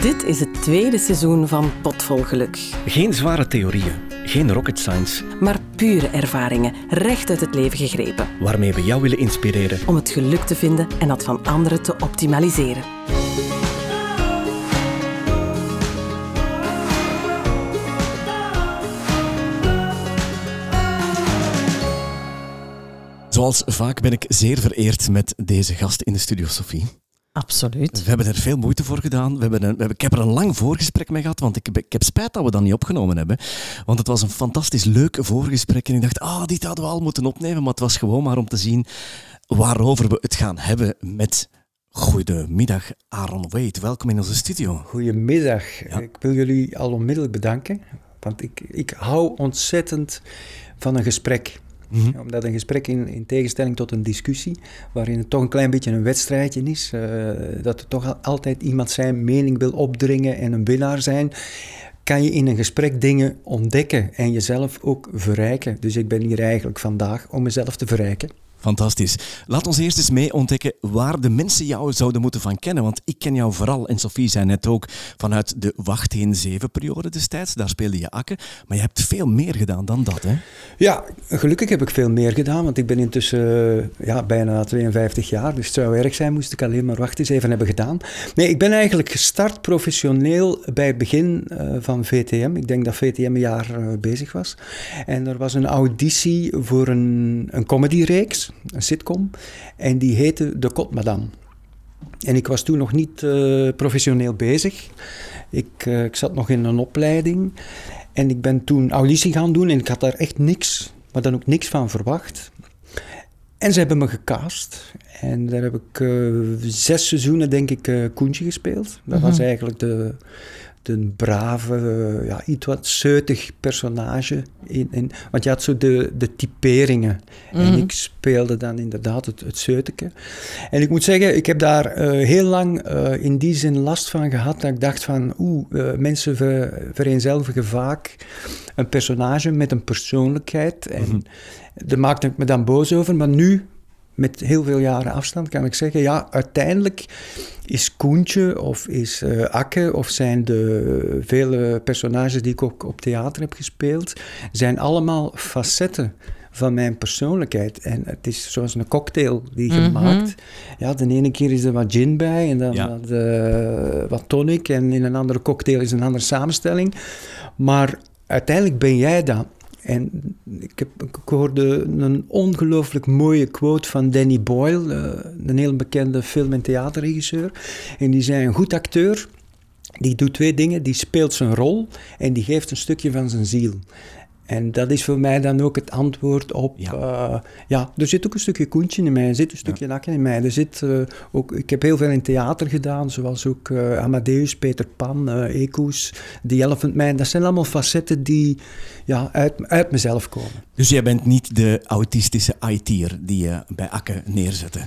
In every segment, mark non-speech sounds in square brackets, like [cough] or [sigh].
Dit is het tweede seizoen van Potvol Geluk. Geen zware theorieën, geen rocket science, maar pure ervaringen, recht uit het leven gegrepen. Waarmee we jou willen inspireren om het geluk te vinden en dat van anderen te optimaliseren. Zoals vaak ben ik zeer vereerd met deze gast in de studio, Sophie. Absoluut. We hebben er veel moeite voor gedaan. We hebben een, we hebben, ik heb er een lang voorgesprek mee gehad, want ik, ik heb spijt dat we dat niet opgenomen hebben. Want het was een fantastisch leuk voorgesprek en ik dacht, ah, dit hadden we al moeten opnemen. Maar het was gewoon maar om te zien waarover we het gaan hebben met Goedemiddag, Aaron Wade. Welkom in onze studio. Goedemiddag. Ik wil jullie al onmiddellijk bedanken, want ik, ik hou ontzettend van een gesprek. Mhm. Omdat een gesprek in, in, tegenstelling tot een discussie, waarin het toch een klein beetje een wedstrijdje is, uh, dat er toch altijd iemand zijn mening wil opdringen en een winnaar zijn, kan je in een gesprek dingen ontdekken en jezelf ook verrijken. Dus ik ben hier eigenlijk vandaag om mezelf te verrijken. Fantastisch. Laat ons eerst eens mee ontdekken waar de mensen jou zouden moeten van kennen. Want ik ken jou vooral, en Sophie zei net ook, vanuit de Wachtheen 7-periode destijds. Daar speelde je akken. Maar je hebt veel meer gedaan dan dat, hè? Ja, gelukkig heb ik veel meer gedaan. Want ik ben intussen eh, ja, bijna 52 jaar. Dus het zou erg zijn moest ik alleen maar Wachtheen 7 hebben gedaan. Nee, ik ben eigenlijk gestart professioneel bij het begin uh, van VTM. Ik denk dat VTM een jaar uh, bezig was. En er was een auditie voor een, een comedyreeks een sitcom, en die heette De Kot Madame. En ik was toen nog niet uh, professioneel bezig. Ik, uh, ik zat nog in een opleiding. En ik ben toen auditie gaan doen en ik had daar echt niks, maar dan ook niks van verwacht. En ze hebben me gecast. En daar heb ik uh, zes seizoenen, denk ik, Koentje gespeeld. Dat mm -hmm. was eigenlijk de, een brave, ja, iets wat zeutig personage. In, in, want je had zo de, de typeringen. Mm. En ik speelde dan inderdaad het, het zeuteke. En ik moet zeggen, ik heb daar uh, heel lang uh, in die zin last van gehad. Dat ik dacht van, oeh, uh, mensen ver, vereenzelvigen vaak een personage met een persoonlijkheid. En mm-hmm. daar maakte ik me dan boos over. Maar nu met heel veel jaren afstand kan ik zeggen, ja, uiteindelijk is Koentje of is uh, Akke of zijn de vele personages die ik ook op theater heb gespeeld, zijn allemaal facetten van mijn persoonlijkheid. En het is zoals een cocktail die je mm -hmm. maakt. Ja, de ene keer is er wat gin bij en dan ja. wat, uh, wat tonic en in een andere cocktail is een andere samenstelling. Maar uiteindelijk ben jij dat. En ik, heb, hoorde een ongelooflijk mooie quote van Danny Boyle, uh, een heel bekende film- en theaterregisseur. En die zei: Een goed acteur, die doet twee dingen. Die speelt zijn rol en die geeft een stukje van zijn ziel. En dat is voor mij dan ook het antwoord op... Ja, uh, ja er zit ook een stukje koentje in mij, er zit een stukje ja. nakken in mij. Er zit, uh, ook, ik heb heel veel in theater gedaan, zoals ook uh, Amadeus, Peter Pan, uh, Eco's, The Elephant Man. Dat zijn allemaal facetten die ja, uit, uit mezelf komen. Dus jij bent niet de autistische IT'er die je bij Akke neerzette?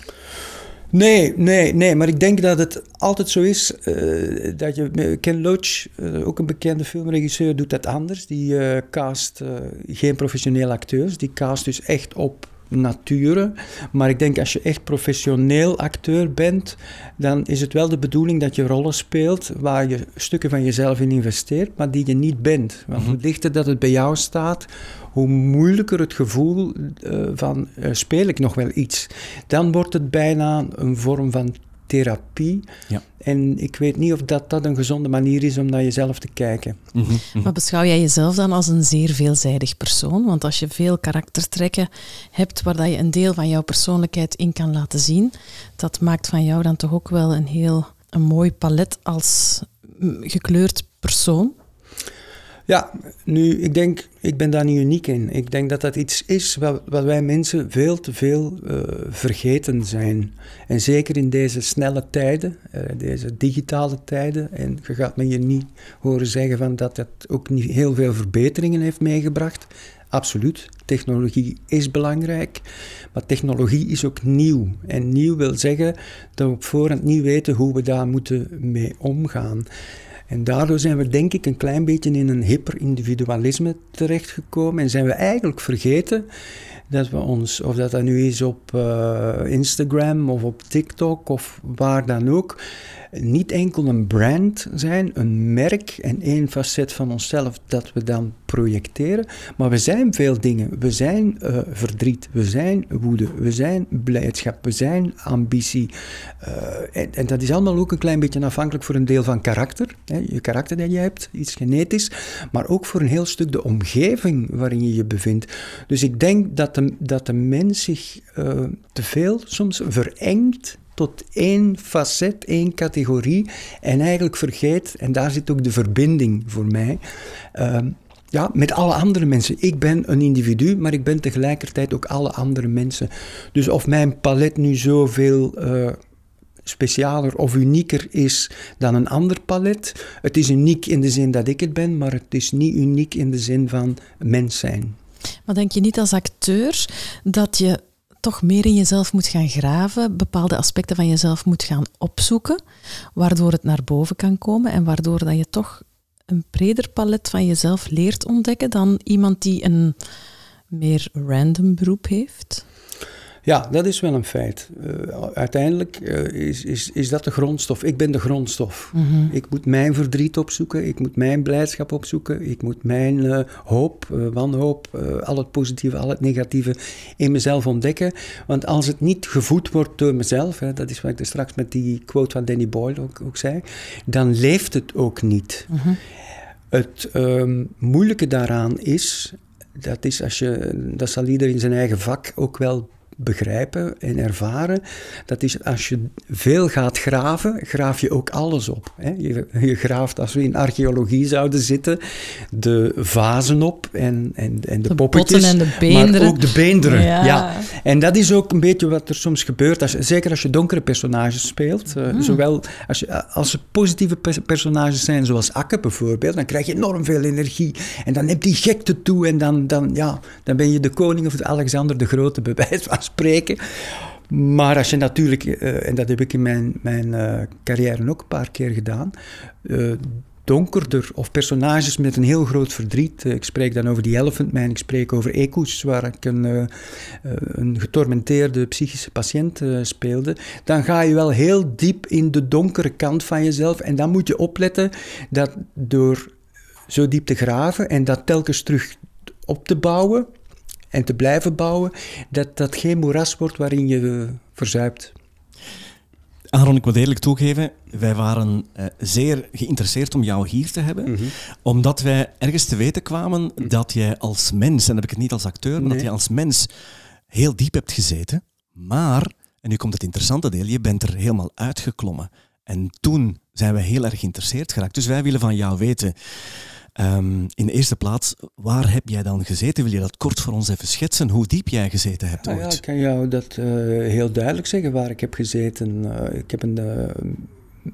Nee, nee, nee, maar ik denk dat het altijd zo is uh, dat je... Ken Loach, uh, ook een bekende filmregisseur, doet dat anders. Die uh, cast geen professionele acteurs, die cast dus echt op nature. Maar ik denk als je echt professioneel acteur bent, dan is het wel de bedoeling dat je rollen speelt waar je stukken van jezelf in investeert, maar die je niet bent. Want hoe dichter dat het bij jou staat, hoe moeilijker het gevoel uh, van uh, speel ik nog wel iets. Dan wordt het bijna een vorm van therapie. Ja. En ik weet niet of dat, dat een gezonde manier is om naar jezelf te kijken. Mm -hmm. Maar beschouw jij jezelf dan als een zeer veelzijdig persoon? Want als je veel karaktertrekken hebt waar dat je een deel van jouw persoonlijkheid in kan laten zien, dat maakt van jou dan toch ook wel een heel een mooi palet als gekleurd persoon? Ja, nu, ik denk, ik ben daar niet uniek in. Ik denk dat dat iets is wat, wij mensen veel te veel uh, vergeten zijn. En zeker in deze snelle tijden, uh, deze digitale tijden. En je gaat me hier niet horen zeggen van dat dat ook niet heel veel verbeteringen heeft meegebracht. Absoluut, technologie is belangrijk, maar technologie is ook nieuw. En nieuw wil zeggen dat we op voorhand niet weten hoe we daar moeten mee omgaan. En daardoor zijn we denk ik een klein beetje in een hyperindividualisme terechtgekomen en zijn we eigenlijk vergeten dat we ons, of dat dat nu is op uh, Instagram of op TikTok of waar dan ook, niet enkel een brand zijn, een merk en één facet van onszelf dat we dan projecteren, maar we zijn veel dingen. We zijn uh, verdriet, we zijn woede, we zijn blijdschap, we zijn ambitie. Uh, en, en, dat is allemaal ook een klein beetje afhankelijk voor een deel van karakter, hè, je karakter dat je hebt, iets genetisch, maar ook voor een heel stuk de omgeving waarin je je bevindt. Dus ik denk dat dat de mens zich uh, te veel soms verengt tot één facet, één categorie en eigenlijk vergeet, en daar zit ook de verbinding voor mij, uh, ja, met alle andere mensen. Ik ben een individu, maar ik ben tegelijkertijd ook alle andere mensen. Dus of mijn palet nu zoveel uh, specialer of unieker is dan een ander palet. Het is uniek in de zin dat ik het ben, maar het is niet uniek in de zin van mens zijn. Maar denk je niet als acteur dat je toch meer in jezelf moet gaan graven, bepaalde aspecten van jezelf moet gaan opzoeken, waardoor het naar boven kan komen en waardoor dat je toch een breder palet van jezelf leert ontdekken dan iemand die een meer random beroep heeft? Ja, dat is wel een feit. Uh, uiteindelijk uh, is, is, is dat de grondstof. Ik ben de grondstof. Mm -hmm. Ik moet mijn verdriet opzoeken, ik moet mijn blijdschap opzoeken, ik moet mijn uh, hoop, wanhoop, al het positieve, al het negatieve in mezelf ontdekken. Want als het niet gevoed wordt door mezelf, hè, dat is wat ik er straks met die quote van Danny Boyle ook, ook zei, dan leeft het ook niet. Mm -hmm. Het um, moeilijke daaraan is, dat is als je, dat zal ieder in zijn eigen vak ook wel begrijpen en ervaren. Dat is als je veel gaat graven, graaf je ook alles op. Hè? Je, je, graaft, als we in archeologie zouden zitten, de vazen op en, en, en de, de poppetjes. en de beenderen. Maar ook de beenderen, ja. ja. En dat is ook een beetje wat er soms gebeurt, als, zeker als je donkere personages speelt. Uh, hmm. Zowel als, je, als ze positieve personages zijn, zoals Akke bijvoorbeeld, dan krijg je enorm veel energie. En dan heb die gekte toe en dan, dan, ja, dan ben je de koning of de Alexander de Grote, bij wijze van spreken. Maar als je natuurlijk, uh, en dat heb ik in mijn, mijn uh, carrière ook een paar keer gedaan, uh, donkerder of personages met een heel groot verdriet. Ik spreek dan over die Elephant Man, ik spreek over Ekus, waar ik een, een getormenteerde psychische patiënt speelde. Dan ga je wel heel diep in de donkere kant van jezelf en dan moet je opletten dat door zo diep te graven en dat telkens terug op te bouwen, en te blijven bouwen, dat dat geen moeras wordt waarin je verzuipt. Aaron, ik moet eerlijk toegeven, wij waren uh, zeer geïnteresseerd om jou hier te hebben, mm -hmm. omdat wij ergens te weten kwamen mm -hmm. dat jij als mens, en dan heb ik het niet als acteur, maar nee. dat jij als mens heel diep hebt gezeten, maar, en nu komt het interessante deel, je bent er helemaal uitgeklommen. En toen zijn we heel erg geïnteresseerd geraakt. Dus wij willen van jou weten, Um, in de eerste plaats, waar heb jij dan gezeten? Wil je dat kort voor ons even schetsen? Hoe diep jij gezeten hebt ooit? Ja, ik kan jou dat uh, heel duidelijk zeggen waar ik heb gezeten. Uh, ik heb een uh,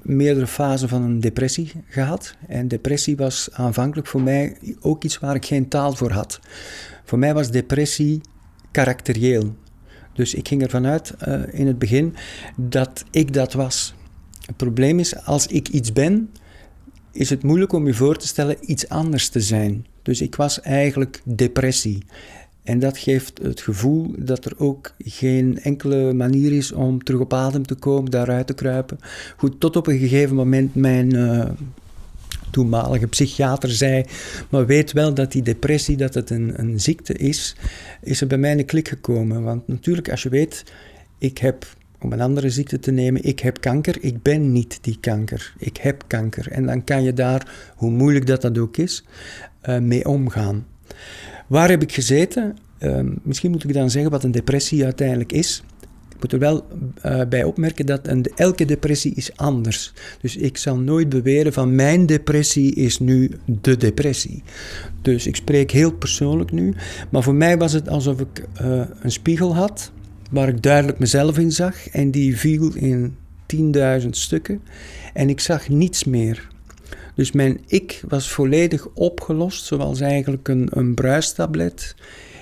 meerdere fasen van een depressie gehad. En depressie was aanvankelijk voor mij ook iets waar ik geen taal voor had. Voor mij was depressie karakterieel. Dus ik ging ervan uit in het begin dat ik dat was. Het probleem is, als ik iets ben, is het moeilijk om je voor te stellen iets anders te zijn. Dus ik was eigenlijk depressie. En dat geeft het gevoel dat er ook geen enkele manier is om terug op adem te komen, daaruit te kruipen. Goed, tot op een gegeven moment mijn uh, toenmalige psychiater zei, maar weet wel dat die depressie, dat het een, een ziekte is, is er bij mij een klik gekomen. Want natuurlijk, als je weet, ik heb om een andere ziekte te nemen, ik heb kanker, ik ben niet die kanker, ik heb kanker. En dan kan je daar, hoe moeilijk dat dat ook is, uh, mee omgaan. Waar heb ik gezeten? Uh, misschien moet ik dan zeggen wat een depressie uiteindelijk is. Ik moet er wel uh, bij opmerken dat elke depressie is anders. Dus ik zal nooit beweren van mijn depressie is nu de depressie. Dus ik spreek heel persoonlijk nu. Maar voor mij was het alsof ik uh, een spiegel had waar ik duidelijk mezelf in zag. En die viel in 10.000 stukken. En ik zag niets meer. Dus mijn ik was volledig opgelost, zoals eigenlijk een, een bruistablet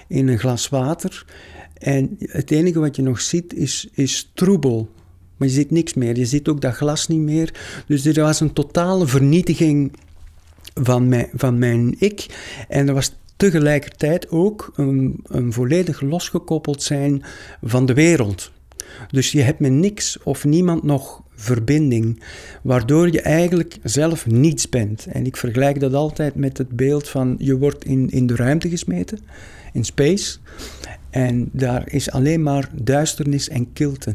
in een glas water. En het enige wat je nog ziet is, is troebel. Maar je ziet niks meer. Je ziet ook dat glas niet meer. Dus er was een totale vernietiging van mijn, van mijn ik. En er was tegelijkertijd ook een, een volledig losgekoppeld zijn van de wereld. Dus je hebt met niks of niemand nog verbinding, waardoor je eigenlijk zelf niets bent. En ik vergelijk dat altijd met het beeld van je wordt in, in de ruimte gesmeten, in space, en daar is alleen maar duisternis en kilte.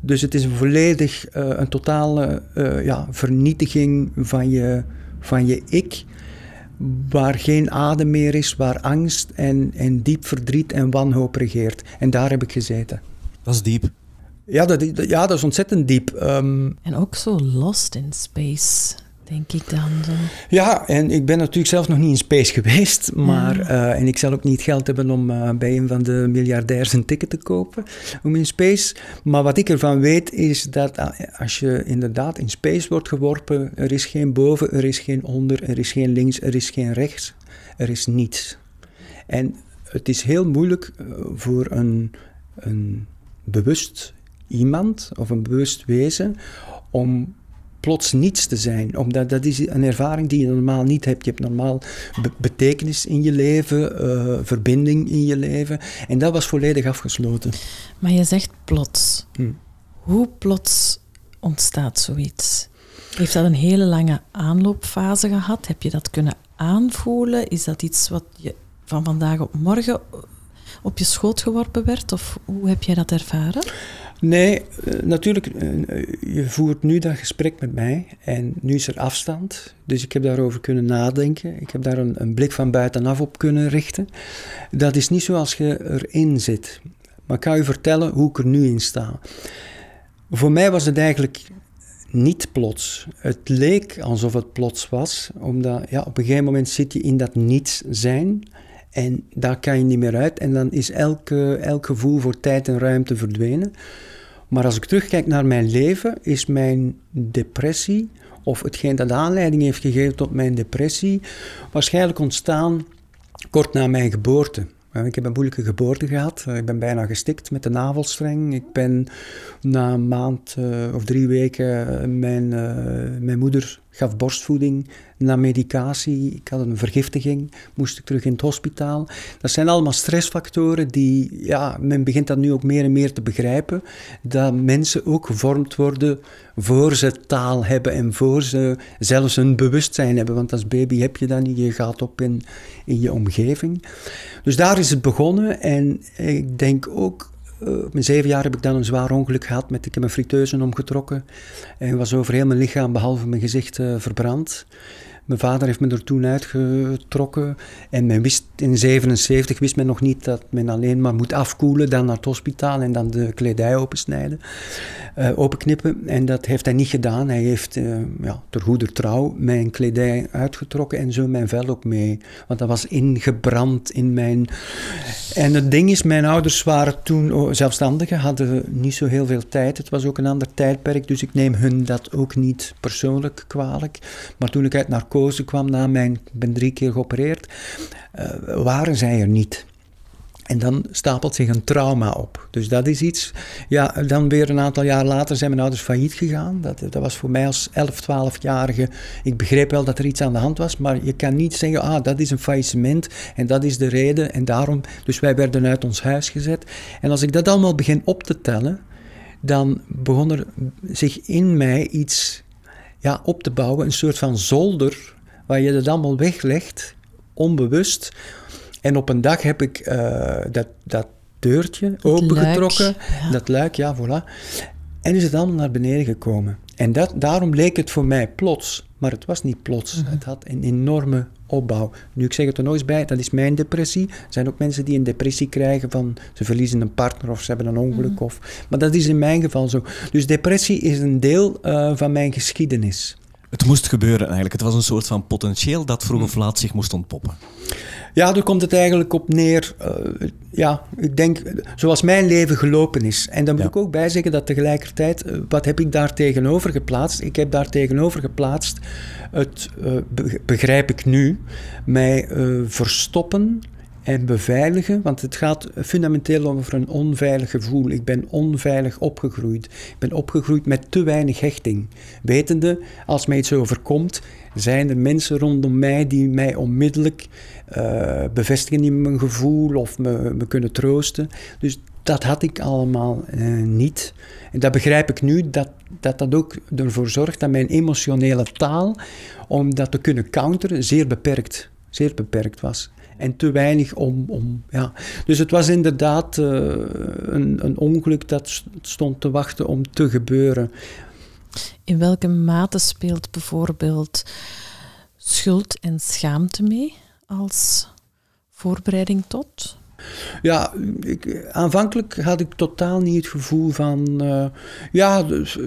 Dus het is een volledig, uh, een totale uh, ja, vernietiging van je, van je ik, waar geen adem meer is, waar angst en, en diep verdriet en wanhoop regeert. En daar heb ik gezeten. Dat is diep. Ja, dat, ja, dat is ontzettend diep. Um, en ook zo lost in space denk ik dan. Zo. Ja, en ik ben natuurlijk zelf nog niet in space geweest, maar, uh, en ik zal ook niet geld hebben om uh, bij een van de miljardairs een ticket te kopen om in space. Maar wat ik ervan weet is dat uh, als je inderdaad in space wordt geworpen, er is geen boven, er is geen onder, er is geen links, er is geen rechts, er is niets. En het is heel moeilijk voor een, een bewust iemand of een bewust wezen om plots niets te zijn. Omdat dat is een ervaring die je normaal niet hebt. Je hebt normaal betekenis in je leven, uh, verbinding in je leven. En dat was volledig afgesloten. Maar je zegt plots. Hm. Hoe plots ontstaat zoiets? Heeft dat een hele lange aanloopfase gehad? Heb je dat kunnen aanvoelen? Is dat iets wat je van vandaag op morgen op je schoot geworpen werd? Of hoe heb jij dat ervaren? Nee, eh, natuurlijk, eh, je voert nu dat gesprek met mij en nu is er afstand. Dus ik heb daarover kunnen nadenken. Ik heb daar een, een blik van buitenaf op kunnen richten. Dat is niet zoals je erin zit. Maar ik ga u vertellen hoe ik er nu in sta. Voor mij was het eigenlijk niet plots. Het leek alsof het plots was, omdat ja, op een gegeven moment zit je in dat niets zijn. En daar kan je niet meer uit. En dan is elke, elk gevoel voor tijd en ruimte verdwenen. Maar als ik terugkijk naar mijn leven, is mijn depressie, of hetgeen dat aanleiding heeft gegeven tot mijn depressie, waarschijnlijk ontstaan kort na mijn geboorte. Ik heb een moeilijke geboorte gehad. Ik ben bijna gestikt met de navelstreng. Ik ben na een maand uh, of drie weken uh, mijn, uh, mijn moeder gaf borstvoeding na medicatie. Ik had een vergiftiging, moest ik terug in het hospitaal. Dat zijn allemaal stressfactoren die, ja, men begint dat nu ook meer en meer te begrijpen. Dat mensen ook gevormd worden voor ze taal hebben en voor ze zelfs een bewustzijn hebben. Want als baby heb je dat niet, je gaat op in, in je omgeving. Dus daar is het begonnen en ik denk ook op mijn zeven jaar heb ik dan een zwaar ongeluk gehad. Met, ik heb mijn friteuzen omgetrokken en was over heel mijn lichaam, behalve mijn gezicht, uh, verbrand. Mijn vader heeft me er toen uitgetrokken. En men wist, in 77 wist men nog niet dat men alleen maar moet afkoelen, dan naar het hospitaal en dan de kledij opensnijden, uh, openknippen. En dat heeft hij niet gedaan. Hij heeft uh, ja, ter goeder trouw mijn kledij uitgetrokken en zo mijn vel ook mee. Want dat was ingebrand in mijn... En het ding is, mijn ouders waren toen zelfstandigen, hadden niet zo heel veel tijd. Het was ook een ander tijdperk, dus ik neem hun dat ook niet persoonlijk kwalijk. Maar toen ik uit narcose kwam na mijn, ben drie keer geopereerd, uh, waren zij er niet. En dan stapelt zich een trauma op. Dus dat is iets. Ja, dan weer een aantal jaar later zijn mijn ouders failliet gegaan. Dat, dat was voor mij als 11, 12-jarige. Ik begreep wel dat er iets aan de hand was, maar je kan niet zeggen: ah, dat is een faillissement en dat is de reden. En daarom. Dus wij werden uit ons huis gezet. En als ik dat allemaal begin op te tellen, dan begon er zich in mij iets ja, op te bouwen. Een soort van zolder waar je dat allemaal weglegt, onbewust. En op een dag heb ik uh, dat, dat deurtje opengetrokken, dat luik, ja, voilà. En is het allemaal naar beneden gekomen. En dat, daarom leek het voor mij plots, maar het was niet plots. Mhm. Het had een enorme opbouw. Nu, ik zeg het er nog eens bij, dat is mijn depressie. Er zijn ook mensen die een depressie krijgen van ze verliezen een partner of ze hebben een ongeluk. Mhm. Of, maar dat is in mijn geval zo. Dus depressie is een deel uh, van mijn geschiedenis. Het moest gebeuren eigenlijk. Het was een soort van potentieel dat vroeg of laat zich moest ontpoppen. Ja, daar komt het eigenlijk op neer. Uh, ja, ik denk zoals mijn leven gelopen is. En dan moet ik ook bij zeggen dat tegelijkertijd, uh, wat heb ik daar tegenover geplaatst? Ik heb daar tegenover geplaatst, het uh, begrijp ik nu, mij verstoppen en beveiligen, want het gaat fundamenteel over een onveilig gevoel. Ik ben onveilig opgegroeid. Ik ben opgegroeid met te weinig hechting. Wetende, als mij iets overkomt, zijn er mensen rondom mij die mij onmiddellijk uh, bevestigen in mijn gevoel of me, kunnen troosten. Dus dat had ik allemaal uh, niet. En dat begrijp ik nu, dat, dat dat ook ervoor zorgt dat mijn emotionele taal, om dat te kunnen counteren, zeer beperkt, zeer beperkt was. En te weinig om. om ja. Dus het was inderdaad uh, een, een ongeluk dat stond te wachten om te gebeuren. In welke mate speelt bijvoorbeeld schuld en schaamte mee als voorbereiding tot? Ja, ik, aanvankelijk had ik totaal niet het gevoel van. Uh, ja,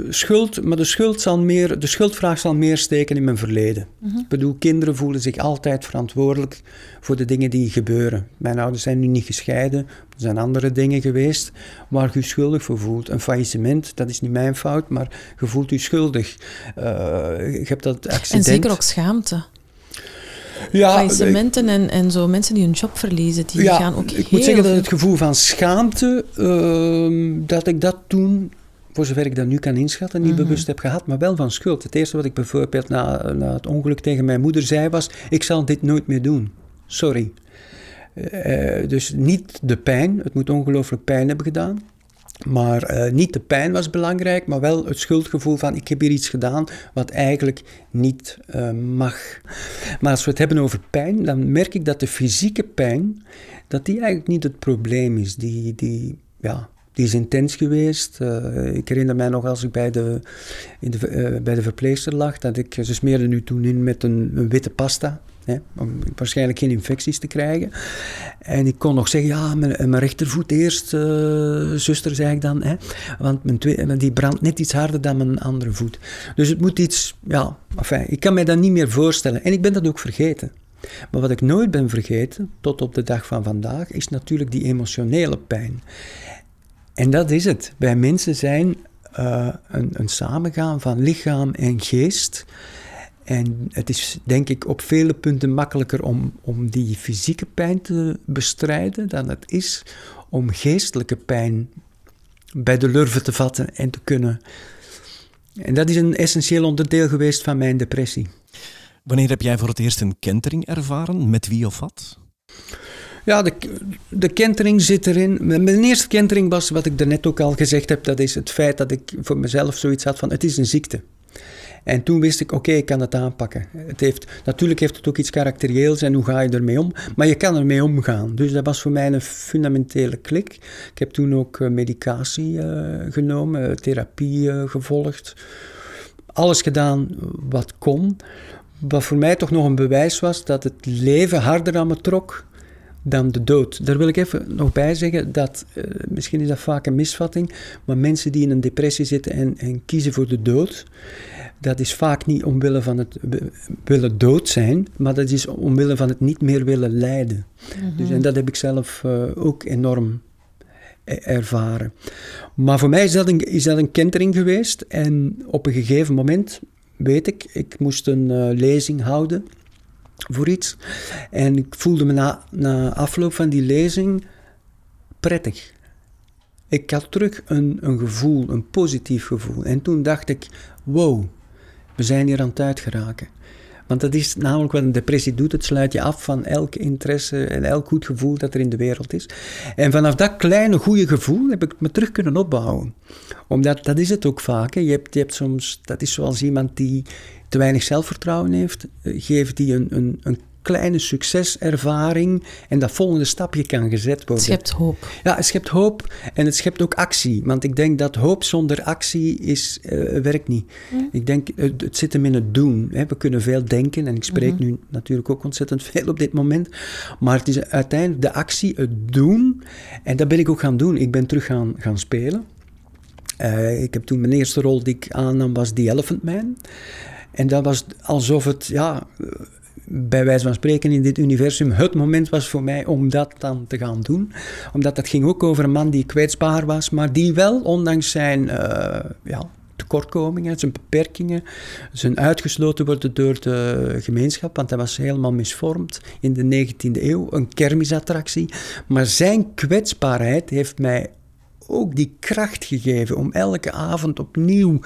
schuld, maar de, schuld zal meer, de schuldvraag zal meer steken in mijn verleden. Mhm. Ik bedoel, kinderen voelen zich altijd verantwoordelijk voor de dingen die gebeuren. Mijn ouders zijn nu niet gescheiden, er zijn andere dingen geweest waar je je schuldig voor voelt. Een faillissement, dat is niet mijn fout, maar je voelt je schuldig. Uh, je hebt dat accident. En zeker ook schaamte. Ja, Faillissementen en, en zo mensen die hun job verliezen, die gaan ook Ik moet zeggen dat het gevoel van schaamte, uh, dat ik dat toen, voor zover ik dat nu kan inschatten, niet mhm. bewust heb gehad, maar wel van schuld. Het eerste wat ik bijvoorbeeld na, na het ongeluk tegen mijn moeder zei was, ik zal dit nooit meer doen. Sorry. Uh, dus niet de pijn, het moet ongelooflijk pijn hebben gedaan. Maar uh, niet de pijn was belangrijk, maar wel het schuldgevoel van ik heb hier iets gedaan wat eigenlijk niet uh, mag. Maar als we het hebben over pijn, dan merk ik dat de fysieke pijn, dat die eigenlijk niet het probleem is. Die, die, ja, die is intens geweest. Uh, ik herinner mij nog als ik bij de, in de, bij de verpleegster lag, dat ik, ze smeerde nu toen in met een, een witte pasta om waarschijnlijk geen infecties te krijgen. En ik kon nog zeggen, ja, mijn, mijn rechtervoet eerst, uh, zuster, zei ik dan. Hè, want mijn twee, die brandt net iets harder dan mijn andere voet. Dus het moet iets, ja, enfin, ik kan mij dat niet meer voorstellen. En ik ben dat ook vergeten. Maar wat ik nooit ben vergeten, tot op de dag van vandaag, is natuurlijk die emotionele pijn. En dat is het. Bij mensen zijn een, een samengaan van lichaam en geest en het is denk ik op vele punten makkelijker om, om die fysieke pijn te bestrijden dan het is om geestelijke pijn bij de lurven te vatten en te kunnen. En dat is een essentieel onderdeel geweest van mijn depressie. Wanneer heb jij voor het eerst een kentering ervaren? Met wie of wat? Ja, de, de kentering zit erin. Mijn eerste kentering was, wat ik daarnet ook al gezegd heb, dat is het feit dat ik voor mezelf zoiets had van, het is een ziekte. En toen wist ik, oké, ik kan het aanpakken. Het heeft, natuurlijk heeft het ook iets karakterieels en hoe ga je ermee om? Maar je kan ermee omgaan. Dus dat was voor mij een fundamentele klik. Ik heb toen ook eh, medicatie uh, genomen, therapie uh, gevolgd. Alles gedaan wat kon. Wat voor mij toch nog een bewijs was dat het leven harder aan me trok dan de dood. Daar wil ik even nog bij zeggen dat, uh, misschien is dat vaak een misvatting, maar mensen die in een depressie zitten en, en kiezen voor de dood, dat is vaak niet omwille van het willen dood zijn, maar dat is omwille van het niet meer willen lijden. Mhm. dus, en dat heb ik zelf uh, ook enorm e-, ervaren. Maar voor mij is dat, een, is dat een kentering geweest. En op een gegeven moment, weet ik, ik moest een uh, lezing houden voor iets. En ik voelde me na, na afloop van die lezing prettig. Ik had terug een, een gevoel, een positief gevoel. En toen dacht ik, wow, we zijn hier aan het uitgeraken. Want dat is namelijk wat een depressie doet. Het sluit je af van elk interesse en elk goed gevoel dat er in de wereld is. En vanaf dat kleine goede gevoel heb ik me terug kunnen opbouwen. Omdat dat is het ook vaak. Hè. Je, hebt, je hebt soms, dat is zoals iemand die te weinig zelfvertrouwen heeft. Eh, geeft die een, een, een kleine succeservaring en dat volgende stapje kan gezet worden. Het schept hoop. Ja, het schept hoop en het schept ook actie. Want ik denk dat hoop zonder actie is, uh, werkt niet. Ik denk, het, het, zit hem in het doen. Hè. We kunnen veel denken en ik spreek mhm. nu natuurlijk ook ontzettend veel op dit moment. Maar het is uiteindelijk de actie, het doen. En dat ben ik ook gaan doen. Ik ben terug gaan, gaan spelen. Uh, ik heb toen mijn eerste rol die ik aannam was The Elephant Man. En dat was alsof het, ja, bij wijze van spreken in dit universum het moment was voor mij om dat dan te gaan doen. Omdat dat ging ook over een man die kwetsbaar was, maar die wel, ondanks zijn uh, ja, tekortkomingen, zijn beperkingen, zijn uitgesloten worden door de gemeenschap, want hij was helemaal misvormd in de 19e eeuw, een kermisattractie. Maar zijn kwetsbaarheid heeft mij ook die kracht gegeven om elke avond opnieuw.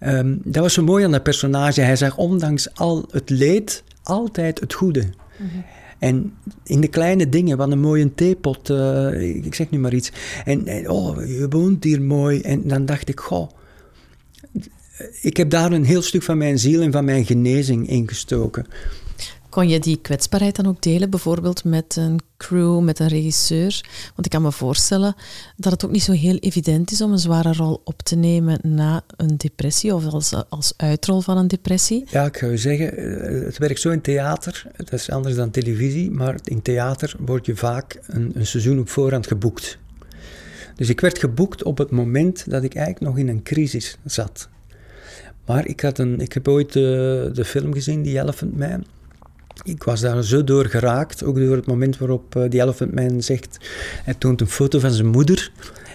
Um, dat was zo mooi aan dat personage. Hij zag ondanks al het leed altijd het goede. En in de kleine dingen, wat een mooie theepot, uh, ik zeg nu maar iets. En, en, oh, je woont hier mooi. En dan dacht ik, goh, ik heb daar een heel stuk van mijn ziel en van mijn genezing ingestoken. Kon je die kwetsbaarheid dan ook delen, bijvoorbeeld met een crew, met een regisseur? Want ik kan me voorstellen dat het ook niet zo heel evident is om een zware rol op te nemen na een depressie of als, als uitrol van een depressie. Ja, ik je zeggen, eh, het werkt zo in theater, dat is anders dan televisie, maar in theater word je vaak een, een seizoen op voorhand geboekt. Dus ik werd geboekt op het moment dat ik eigenlijk nog in een crisis zat. Maar ik, had een, ik heb ooit de, de film gezien, Die Elephant Man ik was daar zo door geraakt, ook door het moment waarop uh, die Elephant Man zegt, hij toont een foto van zijn moeder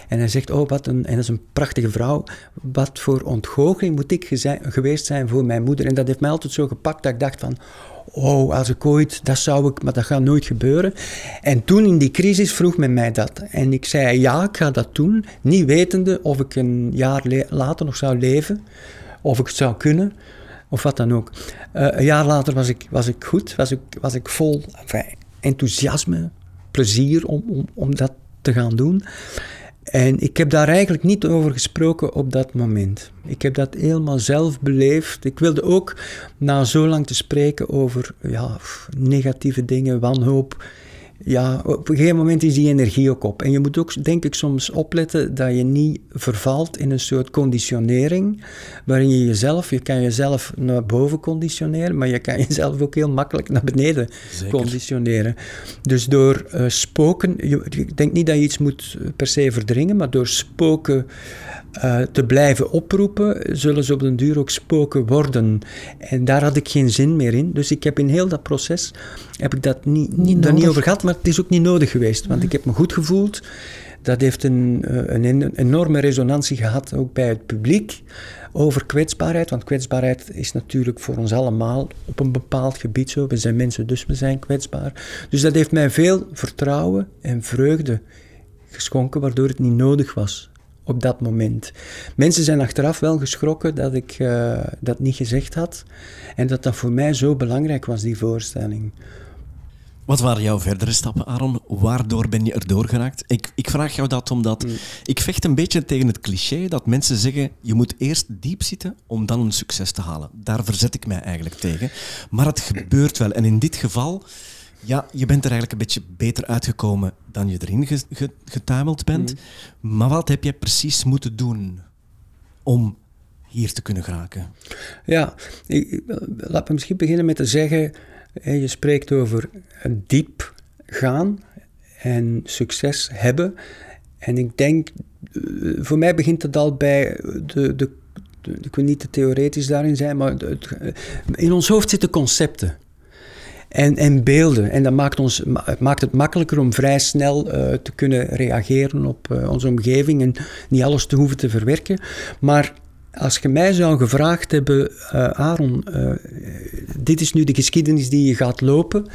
en hij zegt, oh wat een, en dat is een prachtige vrouw, wat voor ontgoocheling moet ik geweest zijn voor mijn moeder. En dat heeft mij altijd zo gepakt dat ik dacht van, oh, als ik ooit, dat zou ik, maar dat gaat nooit gebeuren. En toen in die crisis vroeg men mij dat. En ik zei, ja, ik ga dat doen, niet wetende of ik een jaar later nog zou leven, of ik het zou kunnen of wat dan ook. Uh, een jaar later was ik, was ik goed, was ik, was ik vol enthousiasme, plezier om, om, om dat te gaan doen. En ik heb daar eigenlijk niet over gesproken op dat moment. Ik heb dat helemaal zelf beleefd. Ik wilde ook, na zo lang te spreken over ja, negatieve dingen, wanhoop, ja, op een gegeven moment is die energie ook op. En je moet ook, denk ik, soms opletten dat je niet vervalt in een soort conditionering, waarin je jezelf, je kan jezelf naar boven conditioneren, maar je kan [laughs] jezelf ook heel makkelijk naar beneden conditioneren. Dus door uh, spoken, je, ik denk niet dat je iets moet per se verdringen, maar door spoken uh, te blijven oproepen, zullen ze op den duur ook spoken worden. En daar had ik geen zin meer in. Dus ik heb in heel dat proces heb ik dat niet, niet daar niet over gehad, maar het is ook niet nodig geweest. Want ik heb me goed gevoeld. Dat heeft een, eh, een enorme resonantie gehad, ook bij het publiek, over kwetsbaarheid. Want kwetsbaarheid is natuurlijk voor ons allemaal op een bepaald gebied zo. We zijn mensen, dus we zijn kwetsbaar. Dus dat heeft mij veel vertrouwen en vreugde geschonken, waardoor het niet nodig was op dat moment. Mensen zijn achteraf wel geschrokken dat ik uh, dat niet gezegd had en dat dat voor mij zo belangrijk was, die voorstelling. Wat waren jouw verdere stappen, Aaron? Waardoor ben je erdoor geraakt? Ik, ik vraag jou dat omdat mm. ik vecht een beetje tegen het cliché dat mensen zeggen je moet eerst diep zitten om dan een succes te halen. Daar verzet ik mij eigenlijk tegen. Maar het gebeurt wel. En in dit geval ja, je bent er eigenlijk een beetje beter uitgekomen dan je erin getuimeld bent. Mhm. Maar wat heb je precies moeten doen om hier te kunnen geraken? Ja, ik, laat me misschien beginnen met te zeggen, je spreekt over diep gaan en succes hebben. En ik denk, eh, voor mij begint het al bij de, de, ik wil niet te theoretisch daarin zijn, maar in ons hoofd zitten concepten en, en beelden. En dat maakt, ons, maakt het makkelijker om vrij snel uh, te kunnen reageren op uh, onze omgeving en niet alles te hoeven te verwerken. Maar als je mij zou gevraagd hebben, uh, Aaron, dit is nu de geschiedenis die je gaat lopen.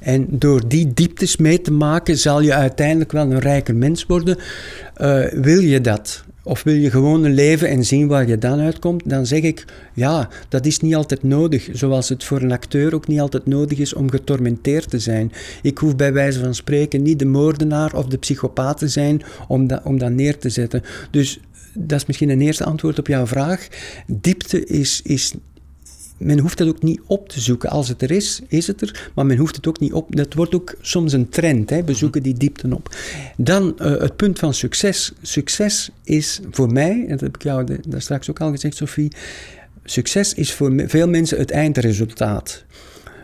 En door die dieptes mee te maken, zal je uiteindelijk wel een rijker mens worden. wil je dat? Of wil je gewoon een leven en zien waar je dan uitkomt? Dan zeg ik, ja, dat is niet altijd nodig. Zoals het voor een acteur ook niet altijd nodig is om getormenteerd te zijn. Ik hoef bij wijze van spreken niet de moordenaar of de psychopaat te zijn om dat, om dat neer te zetten. Dus dat is misschien een eerste antwoord op jouw vraag. Diepte is, is men hoeft dat ook niet op te zoeken. Als het er is, is het er, maar men hoeft het ook niet op. Dat wordt ook soms een trend, hè? we zoeken die diepte op. Dan uh, het punt van succes. Succes is voor mij, en dat heb ik jou daar straks ook al gezegd, Sophie, succes is voor veel mensen het eindresultaat.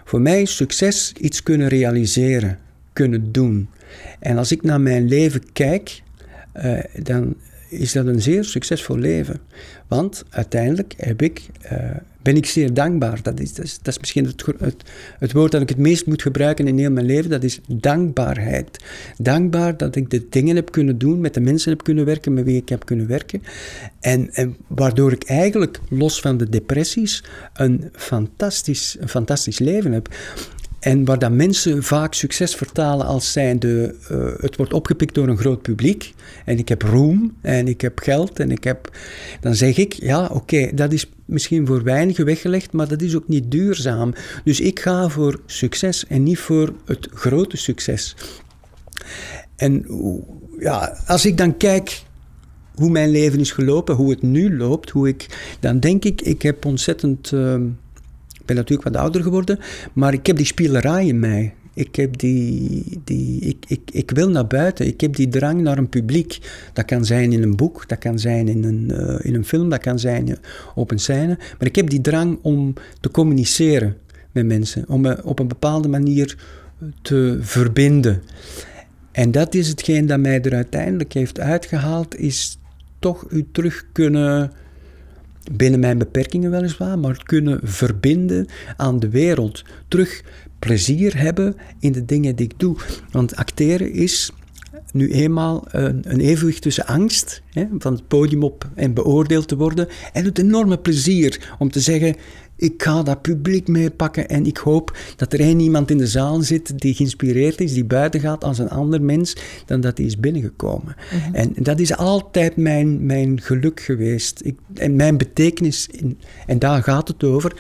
Voor mij is succes iets kunnen realiseren, kunnen doen. En als ik naar mijn leven kijk, uh, dan is dat een zeer succesvol leven. Want uiteindelijk heb ik, uh, ben ik zeer dankbaar. Dat is, dat is, misschien het, het, woord dat ik het meest moet gebruiken in heel mijn leven. Dat is dankbaarheid. Dankbaar dat ik de dingen heb kunnen doen, met de mensen heb kunnen werken, met wie ik heb kunnen werken. En, en waardoor ik eigenlijk, los van de depressies, een fantastisch, een fantastisch leven heb. En waar dat mensen vaak succes vertalen als zijnde, uh, het wordt opgepikt door een groot publiek en ik heb roem en ik heb geld en ik heb, dan zeg ik, ja oké, dat is misschien voor weinigen weggelegd, maar dat is ook niet duurzaam. Dus ik ga voor succes en niet voor het grote succes. En ja, als ik dan kijk hoe mijn leven is gelopen, hoe het nu loopt, hoe ik, dan denk ik, ik heb ontzettend. Uh, ik ben natuurlijk wat ouder geworden, maar ik heb die spielerij in mij. Ik, heb die, die, ik, ik, ik wil naar buiten. Ik heb die drang naar een publiek. Dat kan zijn in een boek, dat kan zijn in een, uh, in een film, dat kan zijn op een scène. Maar ik heb die drang om te communiceren met mensen, om me op een bepaalde manier te verbinden. En dat is hetgeen dat mij er uiteindelijk heeft uitgehaald, is toch u terug kunnen, binnen mijn beperkingen weliswaar, maar kunnen verbinden aan de wereld. Terug plezier hebben in de dingen die ik doe. Want acteren is nu eenmaal een, een evenwicht tussen angst, hè, van het podium op en beoordeeld te worden, en het enorme plezier om te zeggen: ik ga dat publiek meepakken en ik hoop dat er één iemand in de zaal zit die geïnspireerd is, die buiten gaat als een ander mens dan dat hij is binnengekomen. Mhm. En dat is altijd mijn, mijn geluk geweest. Ik, en mijn betekenis, in, en daar gaat het over.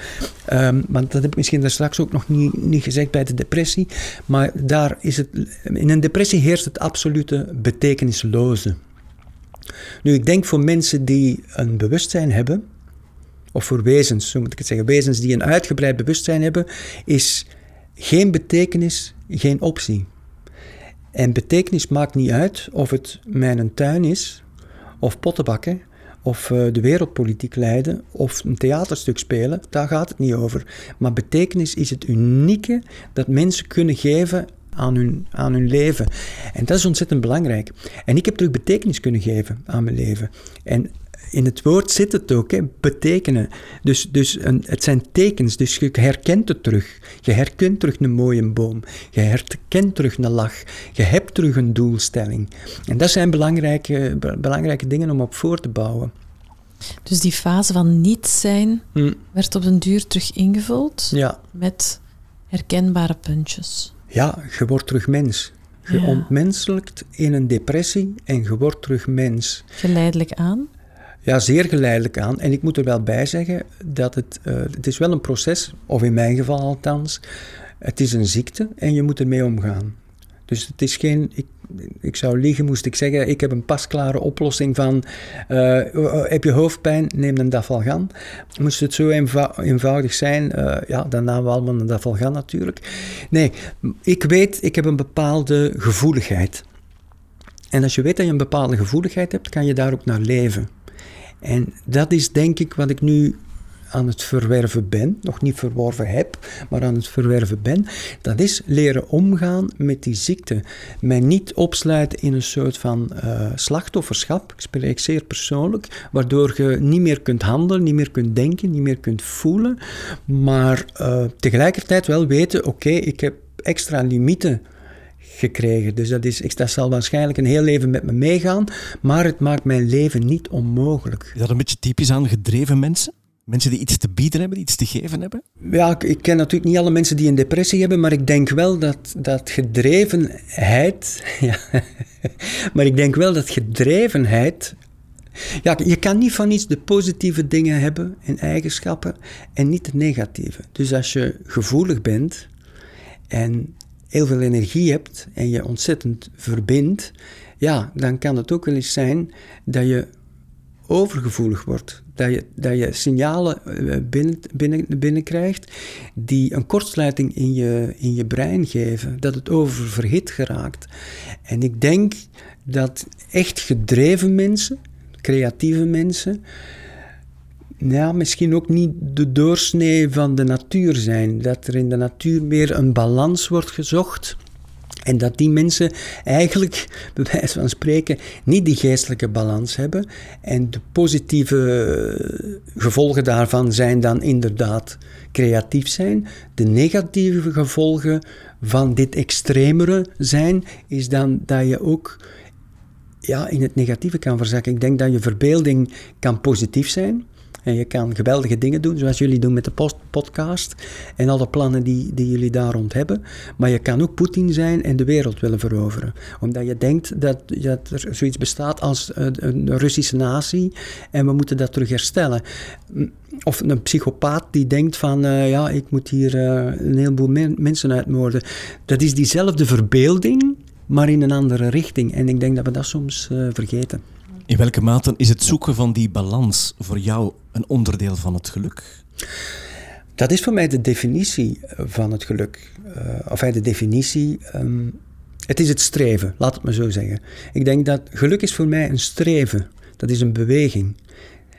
Um, want dat heb ik misschien daar straks ook nog niet, niet gezegd bij de depressie. Maar daar is het, in een depressie heerst het absolute betekenisloze. Nu, ik denk voor mensen die een bewustzijn hebben of voor wezens, zo moet ik het zeggen, wezens die een uitgebreid bewustzijn hebben, is geen betekenis, geen optie. En betekenis maakt niet uit of het mijn tuin is, of pottenbakken, of uh, de wereldpolitiek leiden, of een theaterstuk spelen, daar gaat het niet over. Maar betekenis is het unieke dat mensen kunnen geven aan hun, aan hun leven. En dat is ontzettend belangrijk. En ik heb terug betekenis kunnen geven aan mijn leven. En in het woord zit het ook, hè, betekenen. Dus, dus een, het zijn tekens, dus je herkent het terug. Je herkent terug een mooie boom. Je herkent terug een lach. Je hebt terug een doelstelling. En dat zijn belangrijke, belangrijke dingen om op voor te bouwen. Dus die fase van niet zijn hm. werd op den duur terug ingevuld ja. met herkenbare puntjes. Ja, je wordt terug mens. Je ontmenselijkt in een depressie en je wordt terug mens. Geleidelijk aan? Ja, zeer geleidelijk aan. En ik moet er wel bij zeggen dat het, uh, het is wel een proces, of in mijn geval althans, het is een ziekte en je moet ermee omgaan. Dus het is geen, ik, ik zou liegen moest ik zeggen, ik heb een pasklare oplossing van, uh, heb je hoofdpijn, neem een dafalgan. Moest het zo eenvoudig zijn, ja, dan namen we allemaal een dafalgan natuurlijk. Nee, ik weet, ik heb een bepaalde gevoeligheid. En als je weet dat je een bepaalde gevoeligheid hebt, kan je daar ook naar leven. En dat is denk ik wat ik nu aan het verwerven ben, nog niet verworven heb, maar aan het verwerven ben, dat is leren omgaan met die ziekte. Mij niet opsluiten in een soort van uh, slachtofferschap, ik spreek zeer persoonlijk, waardoor je niet meer kunt handelen, niet meer kunt denken, niet meer kunt voelen, maar uh, tegelijkertijd wel weten, oké, ik heb extra limieten gekregen. Dus dat, is, dat zal waarschijnlijk een heel leven met me meegaan, maar het maakt mijn leven niet onmogelijk. Is dat een beetje typisch aan gedreven mensen? Mensen die iets te bieden hebben, iets te geven hebben? Ja, ik, ken natuurlijk niet alle mensen die een depressie hebben, maar ik denk wel dat, dat gedrevenheid. [laughs] Ja, maar ik denk wel dat gedrevenheid. Ja, je kan niet van iets de positieve dingen hebben en eigenschappen en niet de negatieve. Dus als je gevoelig bent en heel veel energie hebt en je ontzettend verbindt, ja, dan kan het ook wel eens zijn dat je overgevoelig wordt. Dat je, dat je signalen eh, binnen, binnen, binnenkrijgt die een kortsluiting in je, in je brein geven. Dat het oververhit geraakt. En ik denk dat echt gedreven mensen, creatieve mensen, ja, misschien ook niet de doorsnee van de natuur zijn. Dat er in de natuur meer een balans wordt gezocht. En dat die mensen eigenlijk, [laughs] bij wijze van spreken, niet die geestelijke balans hebben. En de positieve gevolgen daarvan zijn dan inderdaad creatief zijn. De negatieve gevolgen van dit extremere zijn, is dan dat je ook ja, in het negatieve kan verzakken. Ik denk dat je verbeelding kan positief zijn En je kan geweldige dingen doen, zoals jullie doen met de post podcast en alle plannen die, die jullie daar rond hebben. Maar je kan ook Poetin zijn en de wereld willen veroveren. Omdat je denkt dat, dat er zoiets bestaat als een Russische natie en we moeten dat terug herstellen. Of een psychopaat die denkt van, uh, ja, ik moet hier uh, een heleboel men mensen uitmoorden. Dat is diezelfde verbeelding, maar in een andere richting. En ik denk dat we dat soms vergeten. In welke mate is het zoeken van die balans voor jou een onderdeel van het geluk? Dat is voor mij de definitie van het geluk. of de definitie. Um, het is het streven, laat het maar zo zeggen. Ik denk dat geluk is voor mij een streven. Dat is een beweging.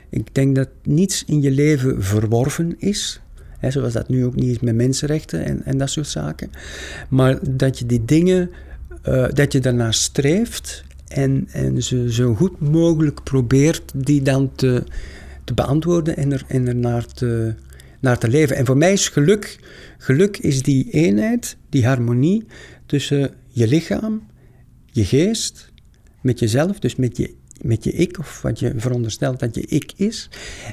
Ik denk dat niets in je leven verworven is. Hè, zoals dat nu ook niet is met mensenrechten en, en dat soort zaken. Maar dat je die dingen, uh, dat je daarnaar streeft en, en ze zo goed mogelijk probeert die dan te, te beantwoorden en er, en er naar, te, naar te leven. En voor mij is geluk, geluk is die eenheid, die harmonie tussen je lichaam, je geest, met jezelf, dus met je met je ik, of wat je veronderstelt dat je ik is.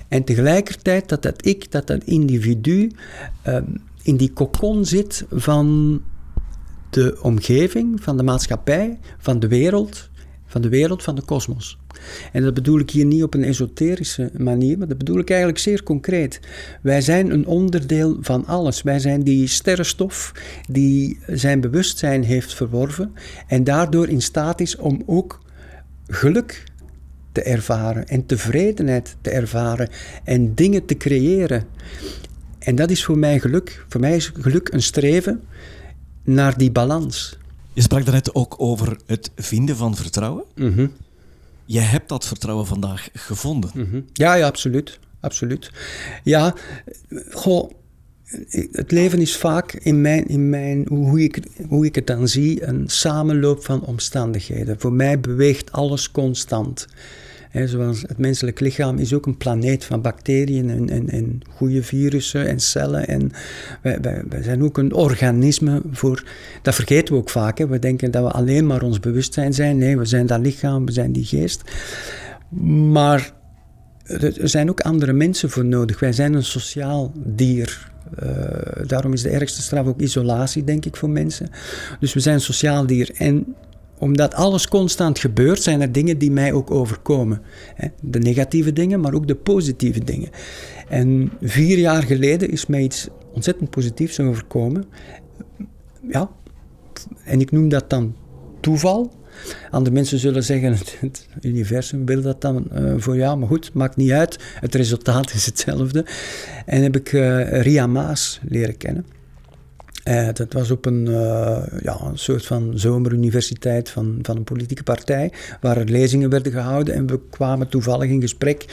En tegelijkertijd dat dat ik, dat dat individu uh, in die kokon zit van de omgeving, van de maatschappij, van de wereld, van de wereld, van de kosmos. En dat bedoel ik hier niet op een esoterische manier, maar dat bedoel ik eigenlijk zeer concreet. Wij zijn een onderdeel van alles. Wij zijn die sterrenstof die zijn bewustzijn heeft verworven en daardoor in staat is om ook geluk te ervaren en tevredenheid te ervaren en dingen te creëren. En dat is voor mij geluk. Voor mij is geluk een streven naar die balans. Je sprak daarnet ook over het vinden van vertrouwen. Mm Je hebt dat vertrouwen vandaag gevonden. Mhm. Ja, ja, absoluut. absoluut. Ja, goh, het leven is vaak in mijn, in mijn hoe, ik, hoe ik het dan zie, een samenloop van omstandigheden. Voor mij beweegt alles constant zoals het menselijk lichaam is ook een planeet van bacteriën en, en, en goede virussen en cellen. En wij, wij, zijn ook een organisme voor. Dat vergeten we ook vaak. We denken dat we alleen maar ons bewustzijn zijn. Nee, we zijn dat lichaam, we zijn die geest. Maar er zijn ook andere mensen voor nodig. Wij zijn een sociaal dier. Uh, daarom is de ergste straf ook isolatie, denk ik, voor mensen. Dus we zijn een sociaal dier. En omdat alles constant gebeurt, zijn er dingen die mij ook overkomen. De negatieve dingen, maar ook de positieve dingen. En vier jaar geleden is mij iets ontzettend positiefs overkomen. Ja, en ik noem dat dan toeval. Andere mensen zullen zeggen, [laughs] het universum wil dat dan uh, voor jou, maar goed, maakt niet uit. Het resultaat is hetzelfde. En heb ik uh, Ria Maas leren kennen. Uh, dat was op een, uh, ja, een soort van zomeruniversiteit van, van een politieke partij, waar er lezingen werden gehouden. En we kwamen toevallig in gesprek,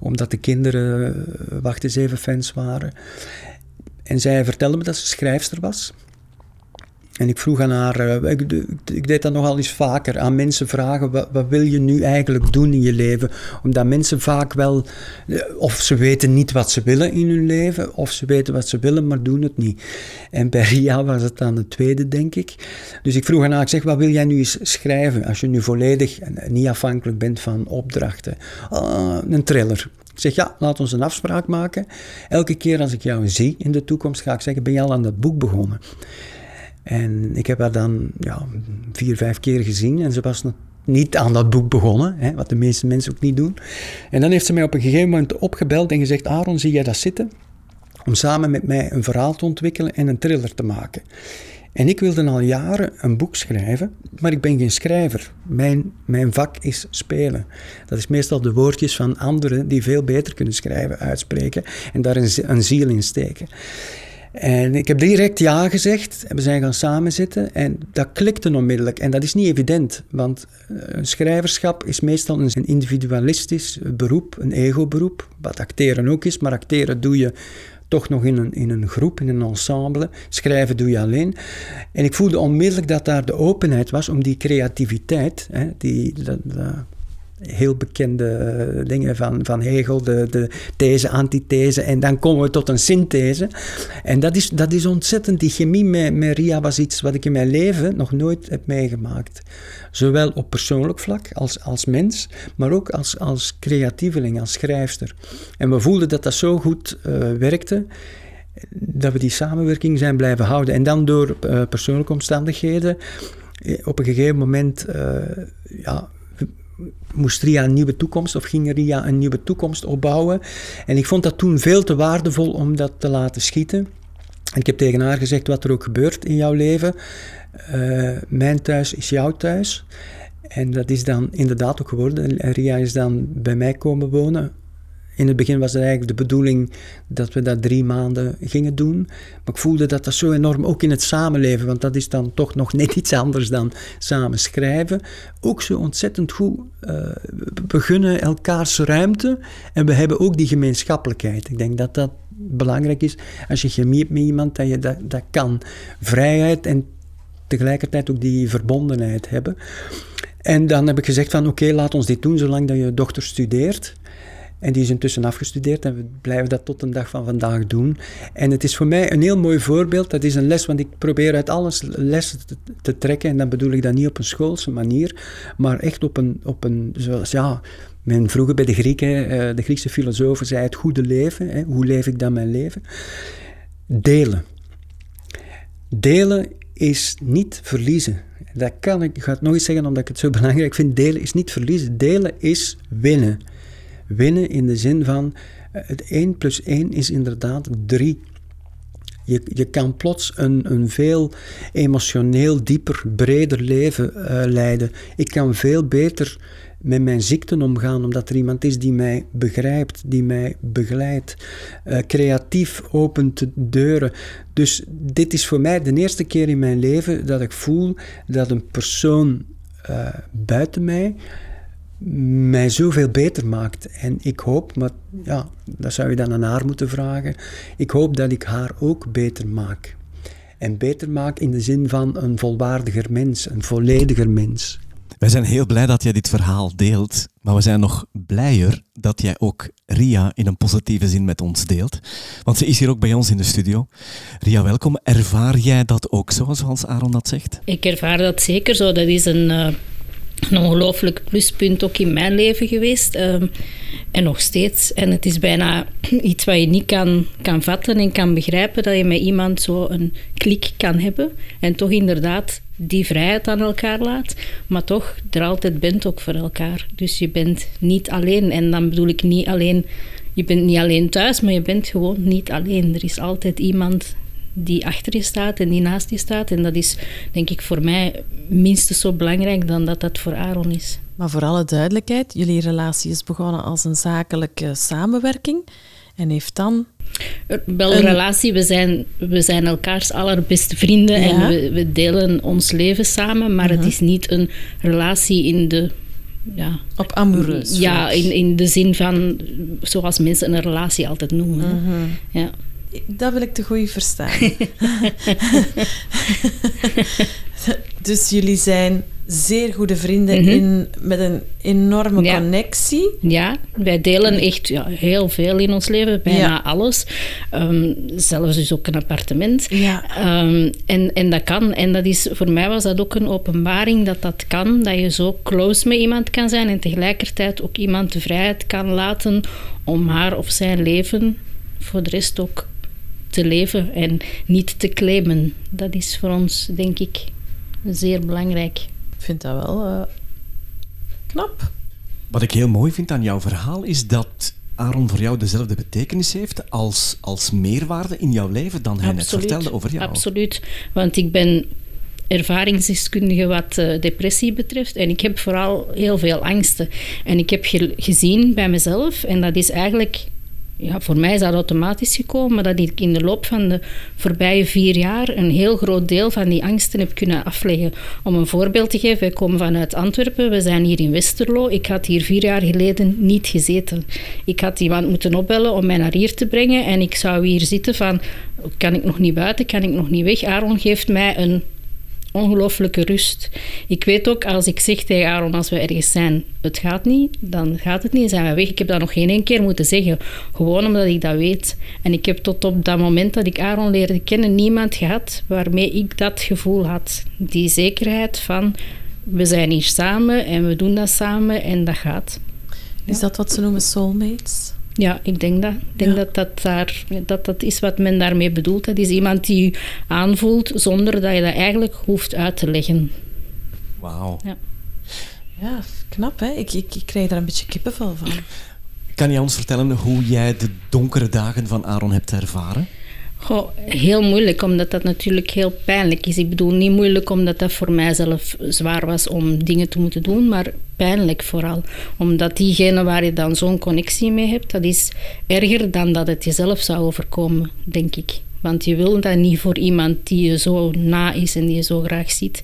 omdat de kinderen, uh, wacht eens even, fans waren. En zij vertelde me dat ze schrijfster was. En ik vroeg aan haar, uh, ik, deed dat nogal eens vaker, aan mensen vragen, wat, wil je nu eigenlijk doen in je leven? Omdat mensen vaak wel, uh, of ze weten niet wat ze willen in hun leven, of ze weten wat ze willen, maar doen het niet. En bij [laughs] Ria was het dan het tweede, denk ik. Dus ik vroeg aan haar, ik zeg, wat wil jij nu eens schrijven, als je nu volledig niet afhankelijk bent van opdrachten? Uh, een thriller. Ik zeg, ja, laat ons een afspraak maken. Elke keer als ik jou zie in de toekomst, ga ik zeggen, ben je al aan dat boek begonnen? En ik heb haar dan ja, vier, vijf keer gezien en ze was niet aan dat boek begonnen, hè, wat de meeste mensen ook niet doen. En dan heeft ze mij op een gegeven moment opgebeld en gezegd: Aaron, zie jij dat zitten? Om samen met mij een verhaal te ontwikkelen en een thriller te maken. En ik wilde al jaren een boek schrijven, maar ik ben geen schrijver. Mijn, mijn vak is spelen. Dat is meestal de woordjes van anderen die veel beter kunnen schrijven, uitspreken en daar een, een ziel in steken. En ik heb direct ja gezegd. En we zijn gaan samenzitten en dat klikte onmiddellijk. En dat is niet evident, want eh, een schrijverschap is meestal een individualistisch beroep, een ego-beroep. Wat acteren ook is, maar acteren doe je toch nog in een, in een groep, in een ensemble. Schrijven doe je alleen. En ik voelde onmiddellijk dat daar de openheid was om die creativiteit, hè, die, dat, heel bekende eh, dingen van, van Hegel, de, de these, antithese, en dan komen we tot een synthese. En dat is, dat is ontzettend, die chemie met, met Ria was iets wat ik in mijn leven nog nooit heb meegemaakt. Zowel op persoonlijk vlak als, als mens, maar ook als, als creatieveling, als schrijfster. En we voelden dat dat zo goed uh, werkte dat we die samenwerking zijn blijven houden. En dan door uh, persoonlijke omstandigheden, op een gegeven moment ja, moest Ria een nieuwe toekomst of ging Ria een nieuwe toekomst opbouwen. En ik vond dat toen veel te waardevol om dat te laten schieten. En ik heb tegen haar gezegd, wat er ook gebeurt in jouw leven, uh, mijn thuis is jouw thuis. En dat is dan inderdaad ook geworden. Ria is dan bij mij komen wonen in het begin was het eigenlijk de bedoeling dat we dat drie maanden gingen doen. Maar ik voelde dat dat zo enorm, ook in het samenleven, want dat is dan toch nog [laughs] net iets anders dan samen schrijven, ook zo ontzettend goed. Uh, we gunnen elkaars ruimte en we hebben ook die gemeenschappelijkheid. Ik denk dat dat belangrijk is als je chemie hebt met iemand, dat je dat, dat kan. Vrijheid en tegelijkertijd ook die verbondenheid hebben. En dan heb ik gezegd van oké, laat ons dit doen zolang dat je dochter studeert. En die is intussen afgestudeerd en we blijven dat tot de dag van vandaag doen. En het is voor mij een heel mooi voorbeeld. Dat is een les, want ik probeer uit alles lessen te, trekken. En dan bedoel ik dat niet op een schoolse manier, maar echt op een, op een zoals ja, men vroeger bij de Grieken, eh, de Griekse filosofen zei het goede leven. Hoe leef ik dan mijn leven? Delen. Delen is niet verliezen. Dat kan ik, ik ga het nog eens zeggen omdat ik het zo [laughs] belangrijk vind. Delen is niet verliezen. Delen is winnen winnen in de zin van eh, het 1 plus 1 is inderdaad 3. Je, je kan plots een, een veel emotioneel dieper, breder leven uh, leiden. Ik kan veel beter met mijn ziekten omgaan, omdat er iemand is die mij begrijpt, die mij begeleidt. Uh, creatief opent deuren. Dus dit is voor mij de eerste keer in mijn leven dat ik voel dat een persoon buiten mij mij zoveel beter maakt. En ik hoop, maar ja, dat zou je dan aan haar moeten vragen. Ik hoop dat ik haar ook beter maak. En beter maak in de zin van een volwaardiger mens, een vollediger mens. Wij zijn heel blij dat jij dit verhaal deelt, maar we zijn nog blijer dat jij ook Ria in een positieve zin met ons deelt. Want ze is hier ook bij ons in de studio. Ria, welkom. Ervaar jij dat ook zo, zoals Aaron dat zegt? Ik ervaar dat zeker zo. Dat is een, uh, een ongelooflijk pluspunt ook in mijn leven geweest. Um, en nog steeds. En het is bijna [clears throat] iets wat je niet kan, kan vatten en kan begrijpen. Dat je met iemand zo een klik kan hebben. En toch inderdaad die vrijheid aan elkaar laat. Maar toch er altijd bent ook voor elkaar. Dus je bent niet alleen. En dan bedoel ik niet alleen... Je bent niet alleen thuis, maar je bent gewoon niet alleen. Er is altijd iemand die achter je staat en die naast je staat. En dat is, denk ik, voor mij minstens zo belangrijk dan dat dat voor Aaron is. Maar voor alle duidelijkheid, jullie relatie is begonnen als een zakelijke samenwerking en heeft dan... Wel een relatie, we zijn, we zijn elkaars allerbeste vrienden en we, we, delen ons leven samen, maar het is niet een relatie in de ja, op amoureus. Ja, in, in de zin van zoals mensen een relatie altijd noemen. Mhm. Ja. Dat wil ik te goed verstaan. [laughs] dus jullie zijn zeer goede vrienden mhm. in, met een enorme connectie. Ja, wij delen echt ja, heel veel in ons leven, bijna alles. Um, zelfs dus ook een appartement. Ja. Um, en, en dat kan. En dat is, voor mij was dat ook een openbaring dat dat kan. Dat je zo close met iemand kan zijn en tegelijkertijd ook iemand de vrijheid kan laten om haar of zijn leven voor de rest ook te leven en niet te claimen. Dat is voor ons, denk ik, zeer belangrijk. Ik vind dat wel uh, knap. Wat ik heel mooi vind aan jouw verhaal is dat Aaron voor jou dezelfde betekenis heeft als, als meerwaarde in jouw leven dan hij net vertelde over jou. Absoluut, want ik ben ervaringsdeskundige wat uh, depressie betreft. En ik heb vooral heel veel angsten. En ik heb gezien bij mezelf, en dat is eigenlijk ja, voor mij is dat automatisch gekomen, maar dat ik in de loop van de voorbije vier jaar een heel groot deel van die angsten heb kunnen afleggen. Om een voorbeeld te geven, wij komen vanuit Antwerpen, we zijn hier in Westerlo. Ik had hier vier jaar geleden niet gezeten. Ik had iemand moeten opbellen om mij naar hier te brengen en ik zou hier zitten van, kan ik nog niet buiten, kan ik nog niet weg? Aaron geeft mij een ongelooflijke rust. Ik weet ook, als ik zeg tegen Aaron, als we ergens zijn, het gaat niet, dan gaat het niet, zijn we weg. Ik heb dat nog geen één keer moeten zeggen, gewoon omdat ik dat weet. En ik heb tot op dat moment dat ik Aaron leerde kennen, niemand gehad waarmee ik dat gevoel had. Die zekerheid van, we zijn hier samen en we doen dat samen en dat gaat. Is dat wat ze noemen soulmates? Ja, ik denk dat. Ik denk dat, dat, daar, dat dat is wat men daarmee bedoelt. Dat is iemand die je aanvoelt zonder dat je dat eigenlijk hoeft uit te leggen. Wauw. Ja. Ja, knap hè? Ik, ik, ik krijg daar een beetje kippenvel van. Kan je ons vertellen hoe jij de donkere dagen van Aaron hebt ervaren? Heel moeilijk, omdat dat natuurlijk heel pijnlijk is. Ik bedoel, niet moeilijk omdat dat voor mijzelf zwaar was om dingen te moeten doen, maar pijnlijk vooral. Omdat diegene waar je dan zo'n connectie mee hebt, dat is erger dan dat het jezelf zou overkomen, denk ik. Want je wil dat niet voor iemand die je zo na is en die je zo graag ziet.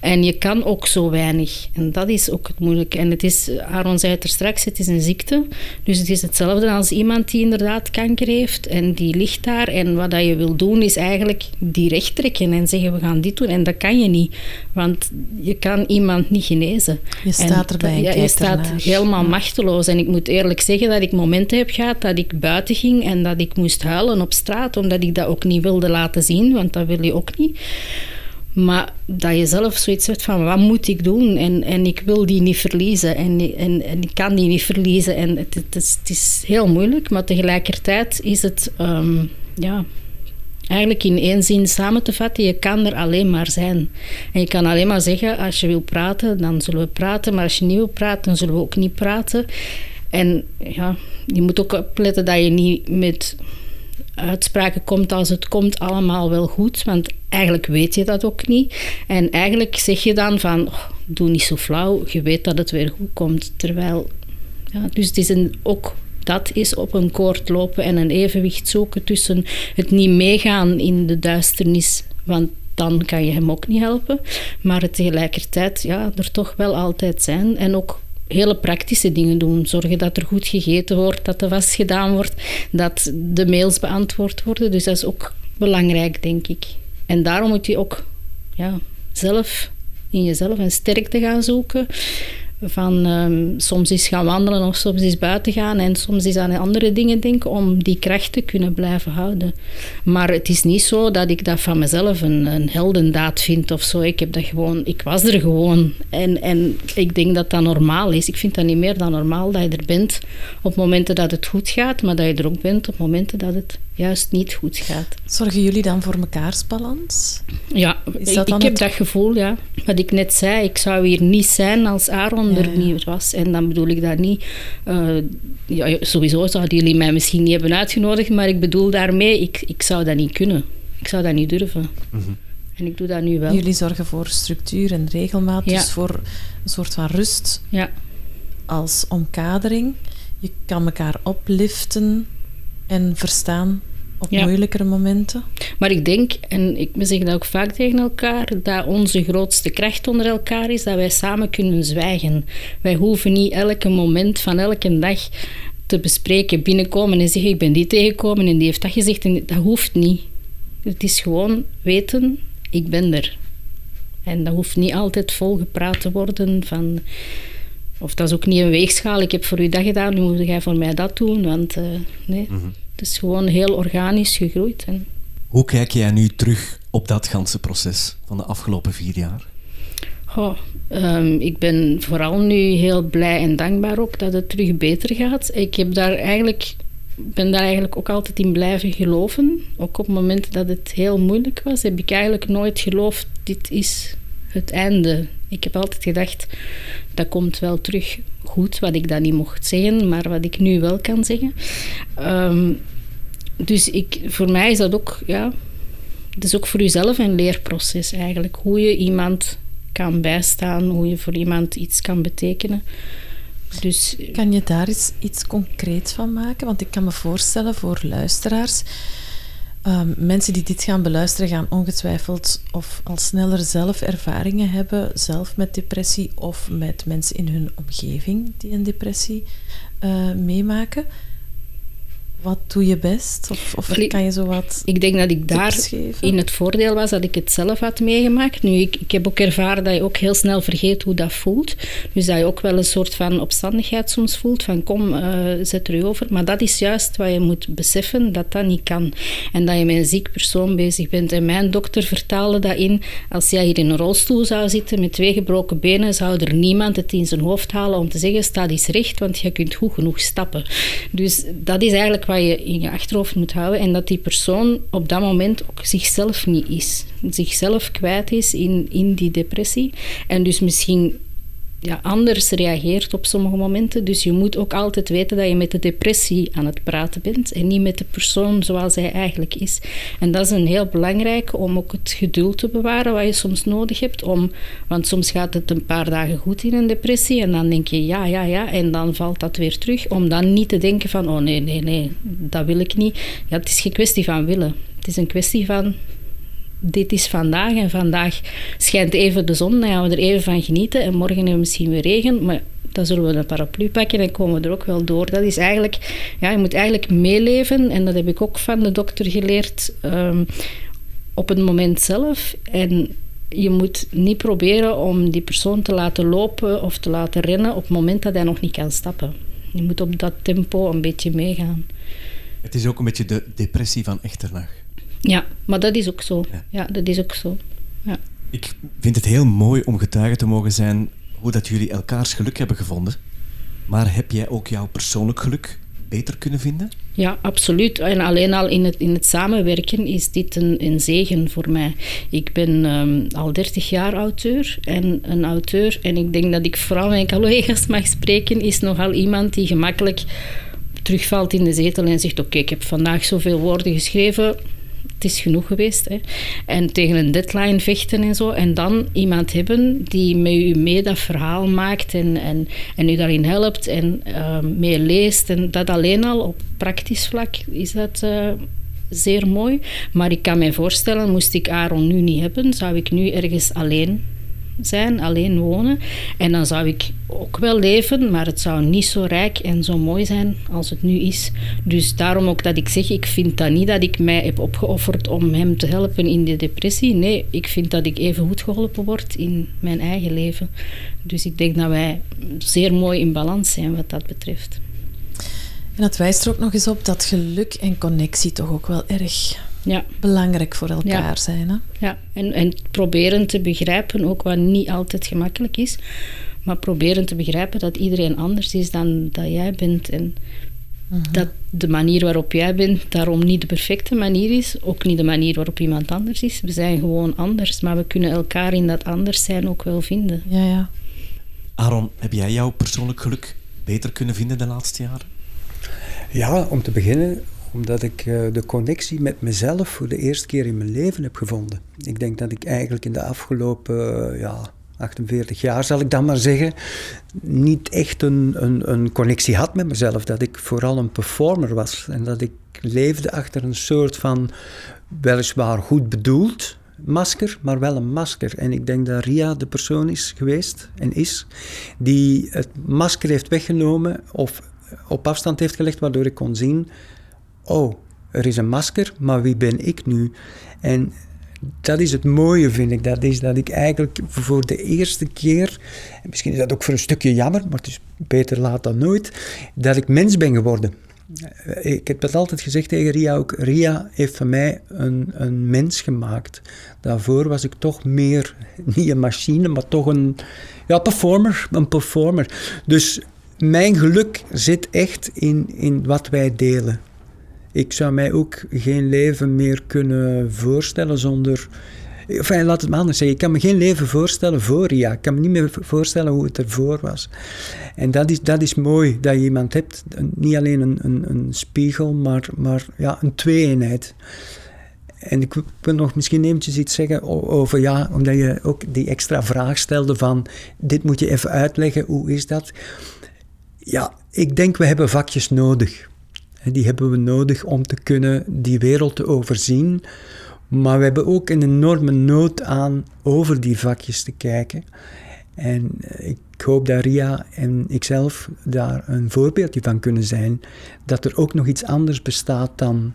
En je kan ook zo weinig. En dat is ook het moeilijke. En het is, Aaron zei het er straks, het is een ziekte. Dus het is hetzelfde als iemand die inderdaad kanker heeft en die ligt daar. En wat dat je wil doen is eigenlijk die recht trekken en zeggen we gaan dit doen. En dat kan je niet. Want je kan iemand niet genezen. Je staat erbij en ja, Je staat ernaar. helemaal machteloos. En ik moet eerlijk zeggen dat ik momenten heb gehad dat ik buiten ging en dat ik moest huilen op straat, omdat ik dat ook niet wilde laten zien, want dat wil je ook niet. Maar dat je zelf zoiets hebt van, wat moet ik doen? En, en ik wil die niet verliezen. En, en, en ik kan die niet verliezen. En het, is, het is heel moeilijk, maar tegelijkertijd is het... ehm, ja, eigenlijk in één zin samen te vatten, je kan er alleen maar zijn. En je kan alleen maar zeggen, als je wil praten, dan zullen we praten. Maar als je niet wil praten, dan zullen we ook niet praten. En ja, je moet ook opletten dat je niet met uitspraken komt als het komt allemaal wel goed. Want eigenlijk weet je dat ook niet. En eigenlijk zeg je dan van, oh, doe niet zo flauw, je weet dat het weer goed komt. Terwijl, ja, dus het is een, ook dat is op een koord lopen en een evenwicht zoeken tussen het niet meegaan in de duisternis, want dan kan je hem ook niet helpen, maar tegelijkertijd ja, er toch wel altijd zijn en ook hele praktische dingen doen. Zorgen dat er goed gegeten wordt, dat er was gedaan wordt, dat de mails beantwoord worden. Dus dat is ook belangrijk, denk ik. En daarom moet je ook ja, zelf in jezelf een sterkte gaan zoeken. Van ehm, soms is gaan wandelen of soms is buiten gaan en soms is aan andere dingen denken om die kracht te kunnen blijven houden. Maar het is niet zo dat ik dat van mezelf een, een heldendaad vind of zo. Ik heb dat gewoon, ik was er gewoon. En, en ik denk dat dat normaal is. Ik vind dat niet meer dan normaal dat je er bent op momenten dat het goed gaat, maar dat je er ook bent op momenten dat het juist niet goed gaat. Zorgen jullie dan voor mekaarsbalans? Ja, Is ik, dat dan ik heb het- dat gevoel, ja. Wat ik net zei, ik zou hier niet zijn als Aaron Ja, er ja. niet was. En dan bedoel ik dat niet... eh, ja, sowieso zouden jullie mij misschien niet hebben uitgenodigd, maar ik bedoel daarmee, ik, ik zou dat niet kunnen. Ik zou dat niet durven. En ik doe dat nu wel. Jullie zorgen voor structuur en regelmaat, Ja. dus voor een soort van rust Ja, als omkadering. Je kan elkaar opliften en verstaan op Ja. moeilijkere momenten. maar ik denk, en ik we zeggen dat ook vaak tegen elkaar, dat onze grootste kracht onder elkaar is dat wij samen kunnen zwijgen. Wij hoeven niet elke moment van elke dag te bespreken, binnenkomen en zeggen ik ben die tegengekomen en die heeft dat gezegd. En dat hoeft niet. Het is gewoon weten, ik ben er. En dat hoeft niet altijd volgepraat te worden van... Of dat is ook niet een weegschaal. Ik heb voor u dat gedaan, nu moet jij voor mij dat doen. Want eh, nee, het is gewoon heel organisch gegroeid. En Hoe kijk jij nu terug op dat ganse proces van de afgelopen vier jaar? Ehm, ik ben vooral nu heel blij en dankbaar ook dat het terug beter gaat. Ik heb daar eigenlijk, ben daar eigenlijk ook altijd in blijven geloven. Ook op momenten dat het heel moeilijk was, heb ik eigenlijk nooit geloofd, dit is het einde. Ik heb altijd gedacht, dat komt wel terug goed, wat ik dan niet mocht zeggen, maar wat ik nu wel kan zeggen. Ehm, dus ik, voor mij is dat ook, ja, het is ook voor jezelf een leerproces eigenlijk. Hoe je iemand kan bijstaan, hoe je voor iemand iets kan betekenen. Dus Kan je daar iets concreet van maken? Want ik kan me voorstellen voor luisteraars, ehm, mensen die dit gaan beluisteren, gaan ongetwijfeld of al sneller zelf ervaringen hebben, zelf met depressie of met mensen in hun omgeving die een depressie eh, meemaken. Wat doe je best? Of, of kan je zo wat Ik denk dat ik daar in het voordeel was dat ik het zelf had meegemaakt. Nu, ik, ik heb ook ervaren dat je ook heel snel vergeet hoe dat voelt. Dus dat je ook wel een soort van opstandigheid soms voelt. Van kom, uh, zet er u over. Maar dat is juist wat je moet beseffen, dat dat niet kan. En dat je met een ziek persoon bezig bent. En mijn dokter vertaalde dat in, als jij hier in een rolstoel zou zitten met twee gebroken benen, zou er niemand het in zijn hoofd halen om te zeggen, sta eens recht, want je kunt goed genoeg stappen. Dus dat is eigenlijk wat je in je achterhoofd moet houden. En dat die persoon op dat moment ook zichzelf niet is. Zichzelf kwijt is in, in die depressie. En dus misschien ja, anders reageert op sommige momenten. Dus je moet ook altijd weten dat je met de depressie aan het praten bent en niet met de persoon zoals hij eigenlijk is. En dat is een heel belangrijk om ook het geduld te bewaren wat je soms nodig hebt. Om, want soms gaat het een paar dagen goed in een depressie en dan denk je ja, ja, ja, en dan valt dat weer terug. Om dan niet te denken van oh nee, nee, nee, dat wil ik niet. Ja, het is geen kwestie van willen. Het is een kwestie van dit is vandaag en vandaag schijnt even de zon, dan gaan we er even van genieten en morgen hebben we misschien weer regen, maar dan zullen we een paraplu pakken en komen we er ook wel door. Dat is eigenlijk, ja, je moet eigenlijk meeleven en dat heb ik ook van de dokter geleerd um, op het moment zelf. En je moet niet proberen om die persoon te laten lopen of te laten rennen op het moment dat hij nog niet kan stappen. Je moet op dat tempo een beetje meegaan. Het is ook een beetje de depressie van Echternach. Ja, maar dat is ook zo. Ja, dat is ook zo. Ja. Ik vind het heel mooi om getuige te mogen zijn hoe dat jullie elkaars geluk hebben gevonden. Maar heb jij ook jouw persoonlijk geluk beter kunnen vinden? Ja, absoluut. En alleen al in het, in het samenwerken is dit een, een zegen voor mij. Ik ben um, al 30 jaar auteur en een auteur, en ik denk dat ik vooral mijn collega's mag spreken, is nogal iemand die gemakkelijk terugvalt in de zetel en zegt: Oké, ik heb vandaag zoveel woorden geschreven het is genoeg geweest. Hè. En tegen een deadline vechten en zo. En dan iemand hebben die met u mee dat verhaal maakt en, en, en u daarin helpt en uh, mee leest. En dat alleen al op praktisch vlak is dat... Uh, zeer mooi. Maar ik kan me voorstellen, moest ik Aaron nu niet hebben, zou ik nu ergens alleen zijn, alleen wonen. En dan zou ik ook wel leven, maar het zou niet zo rijk en zo mooi zijn als het nu is. Dus daarom ook dat ik zeg, ik vind dat niet dat ik mij heb opgeofferd om hem te helpen in de depressie. Nee, ik vind dat ik even goed geholpen word in mijn eigen leven. Dus ik denk dat wij zeer mooi in balans zijn wat dat betreft. En dat wijst er ook nog eens op dat geluk en connectie toch ook wel erg ja. belangrijk voor elkaar zijn. Hè? Ja, en, en proberen te begrijpen, ook wat niet altijd gemakkelijk is, maar proberen te begrijpen dat iedereen anders is dan dat jij bent. En mhm. dat de manier waarop jij bent daarom niet de perfecte manier is, ook niet de manier waarop iemand anders is. We zijn gewoon anders, maar we kunnen elkaar in dat anders zijn ook wel vinden. Ja, ja. Aaron, heb jij jouw persoonlijk geluk beter kunnen vinden de laatste jaren? Ja, om te beginnen omdat ik uh, de connectie met mezelf voor de eerste keer in mijn leven heb gevonden. Ik denk dat ik eigenlijk in de afgelopen uh, ja, 48 jaar, zal ik dan maar zeggen, niet echt een, een, een connectie had met mezelf. Dat ik vooral een performer was en dat ik leefde achter een soort van weliswaar goed bedoeld masker, maar wel een masker. En ik denk dat Ria de persoon is geweest en is die het masker heeft weggenomen of op afstand heeft gelegd, waardoor ik kon zien oh, er is een masker, maar wie ben ik nu? En dat is het mooie, vind ik. Dat is dat ik eigenlijk voor de eerste keer, en misschien is dat ook voor een stukje jammer, maar het is beter laat dan nooit, dat ik mens ben geworden. Ik heb dat altijd gezegd tegen Ria ook. Ria heeft van mij een, een mens gemaakt. Daarvoor was ik toch meer, [laughs] niet een machine, maar toch een ja, performer. Een performer. Dus mijn geluk zit echt in, in wat wij delen ik zou mij ook geen leven meer kunnen voorstellen zonder. Enfin, laat het maar anders zeggen. Ik kan me geen leven voorstellen voor Ria. Ik kan me niet meer voorstellen hoe het ervoor was. En dat is, dat is mooi, dat je iemand hebt. Niet alleen een, een, een spiegel, maar, maar ja, een twee-eenheid. En ik wil nog misschien eventjes iets zeggen over, ja, omdat je ook die extra vraag stelde van, dit moet je even uitleggen, hoe is dat? Ja, ik denk we hebben vakjes nodig. Die hebben we nodig om te kunnen die wereld te overzien. Maar we hebben ook een enorme nood aan over die vakjes te kijken. En eh, ik hoop dat Ria en ikzelf daar een voorbeeldje van kunnen zijn. Dat er ook nog iets anders bestaat dan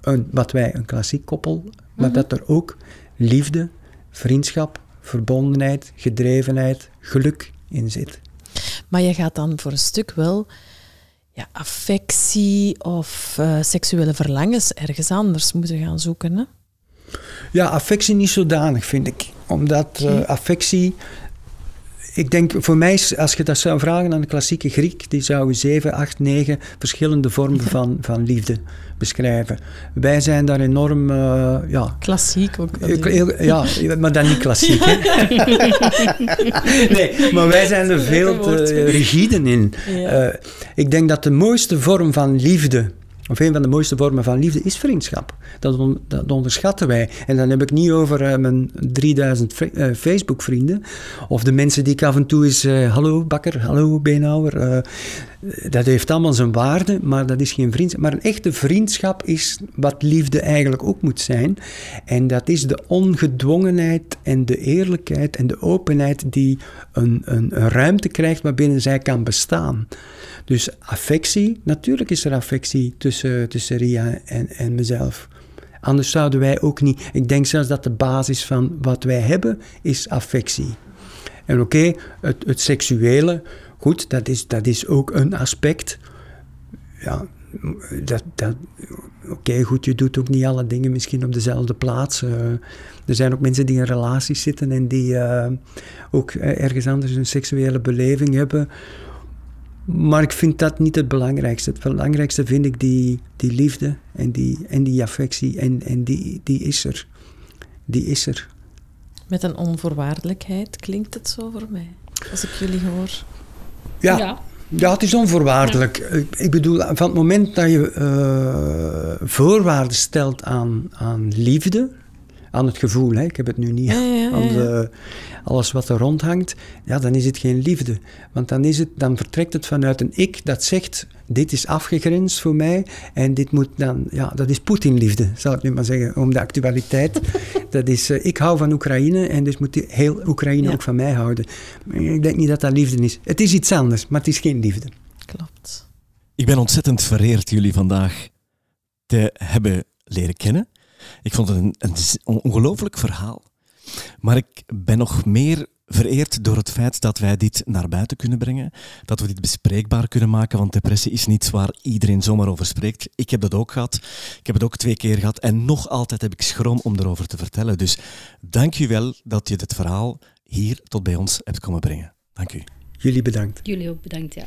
een, wat wij een klassiek koppel, maar dat er ook liefde, vriendschap, verbondenheid, gedrevenheid, geluk in zit. Maar je gaat dan voor een stuk wel ja, affectie of uh, seksuele verlangens ergens anders moeten gaan zoeken. Hè? Ja, affectie niet zodanig, vind ik. Omdat uh, affectie ik denk voor mij, als je dat zou vragen aan de klassieke Griek, die zou zeven, acht, negen verschillende vormen van, van liefde beschrijven. Wij zijn daar enorm, uh, ja... Klassiek ook. ja, [laughs] maar dan niet klassiek, hè? [laughs] nee, maar wij zijn er veel te rigide in. Ja. Uh, ik denk dat de mooiste vorm van liefde of een van de mooiste vormen van liefde is vriendschap. Dat, onderschatten wij. En dan heb ik niet over uh, mijn 3000 uh, Facebook-vrienden. Of de mensen die ik af en toe eens... Uh, hallo bakker, hallo beenhouwer. Dat heeft allemaal zijn waarde, maar dat is geen vriendschap. Maar een echte vriendschap is wat liefde eigenlijk ook moet zijn. En dat is de ongedwongenheid en de eerlijkheid en de openheid die een, een, ruimte krijgt waarbinnen zij kan bestaan. Dus affectie, natuurlijk is er affectie tussen, tussen Ria en, en mezelf. Anders zouden wij ook niet. Ik denk zelfs dat de basis van wat wij hebben is affectie. En oké, het, het seksuele, goed, dat is, dat is ook een aspect. Ja, dat, dat, oké, goed, je doet ook niet alle dingen misschien op dezelfde plaats. Uh, er zijn ook mensen die in relaties zitten en die uh, ook ergens anders een seksuele beleving hebben. Maar ik vind dat niet het belangrijkste. Het belangrijkste vind ik die, die liefde en die, en die affectie. En, en die, die is er. Die is er. Met een onvoorwaardelijkheid klinkt het zo voor mij, als ik jullie hoor. Ja, ja. ja het is onvoorwaardelijk. Ik bedoel, van het moment dat je uh, voorwaarden stelt aan, aan liefde, aan het gevoel. Hè. Ik heb het nu niet ja, aan de, alles wat er rondhangt. Ja, dan is het geen liefde. Want dan, is het, dan vertrekt het vanuit een ik dat zegt: dit is afgegrensd voor mij en dit moet dan. Ja, dat is Poetin-liefde, zal ik nu maar zeggen, om de actualiteit. [laughs] dat is: uh, ik hou van Oekraïne en dus moet heel Oekraïne ook van mij houden. Ik denk niet dat dat liefde is. Het is iets anders, maar het is geen liefde. Klopt. Ik ben ontzettend vereerd jullie vandaag te hebben leren kennen. Ik vond het een, een ongelooflijk verhaal. Maar ik ben nog meer vereerd door het feit dat wij dit naar buiten kunnen brengen, dat we dit bespreekbaar kunnen maken, want depressie is niets waar iedereen zomaar over spreekt. Ik heb dat ook gehad. Ik heb het ook twee keer gehad en nog altijd heb ik schroom om erover te vertellen. Dus dank u wel dat je dit verhaal hier tot bij ons hebt komen brengen. Dank u. Jullie bedankt. Jullie ook bedankt, ja.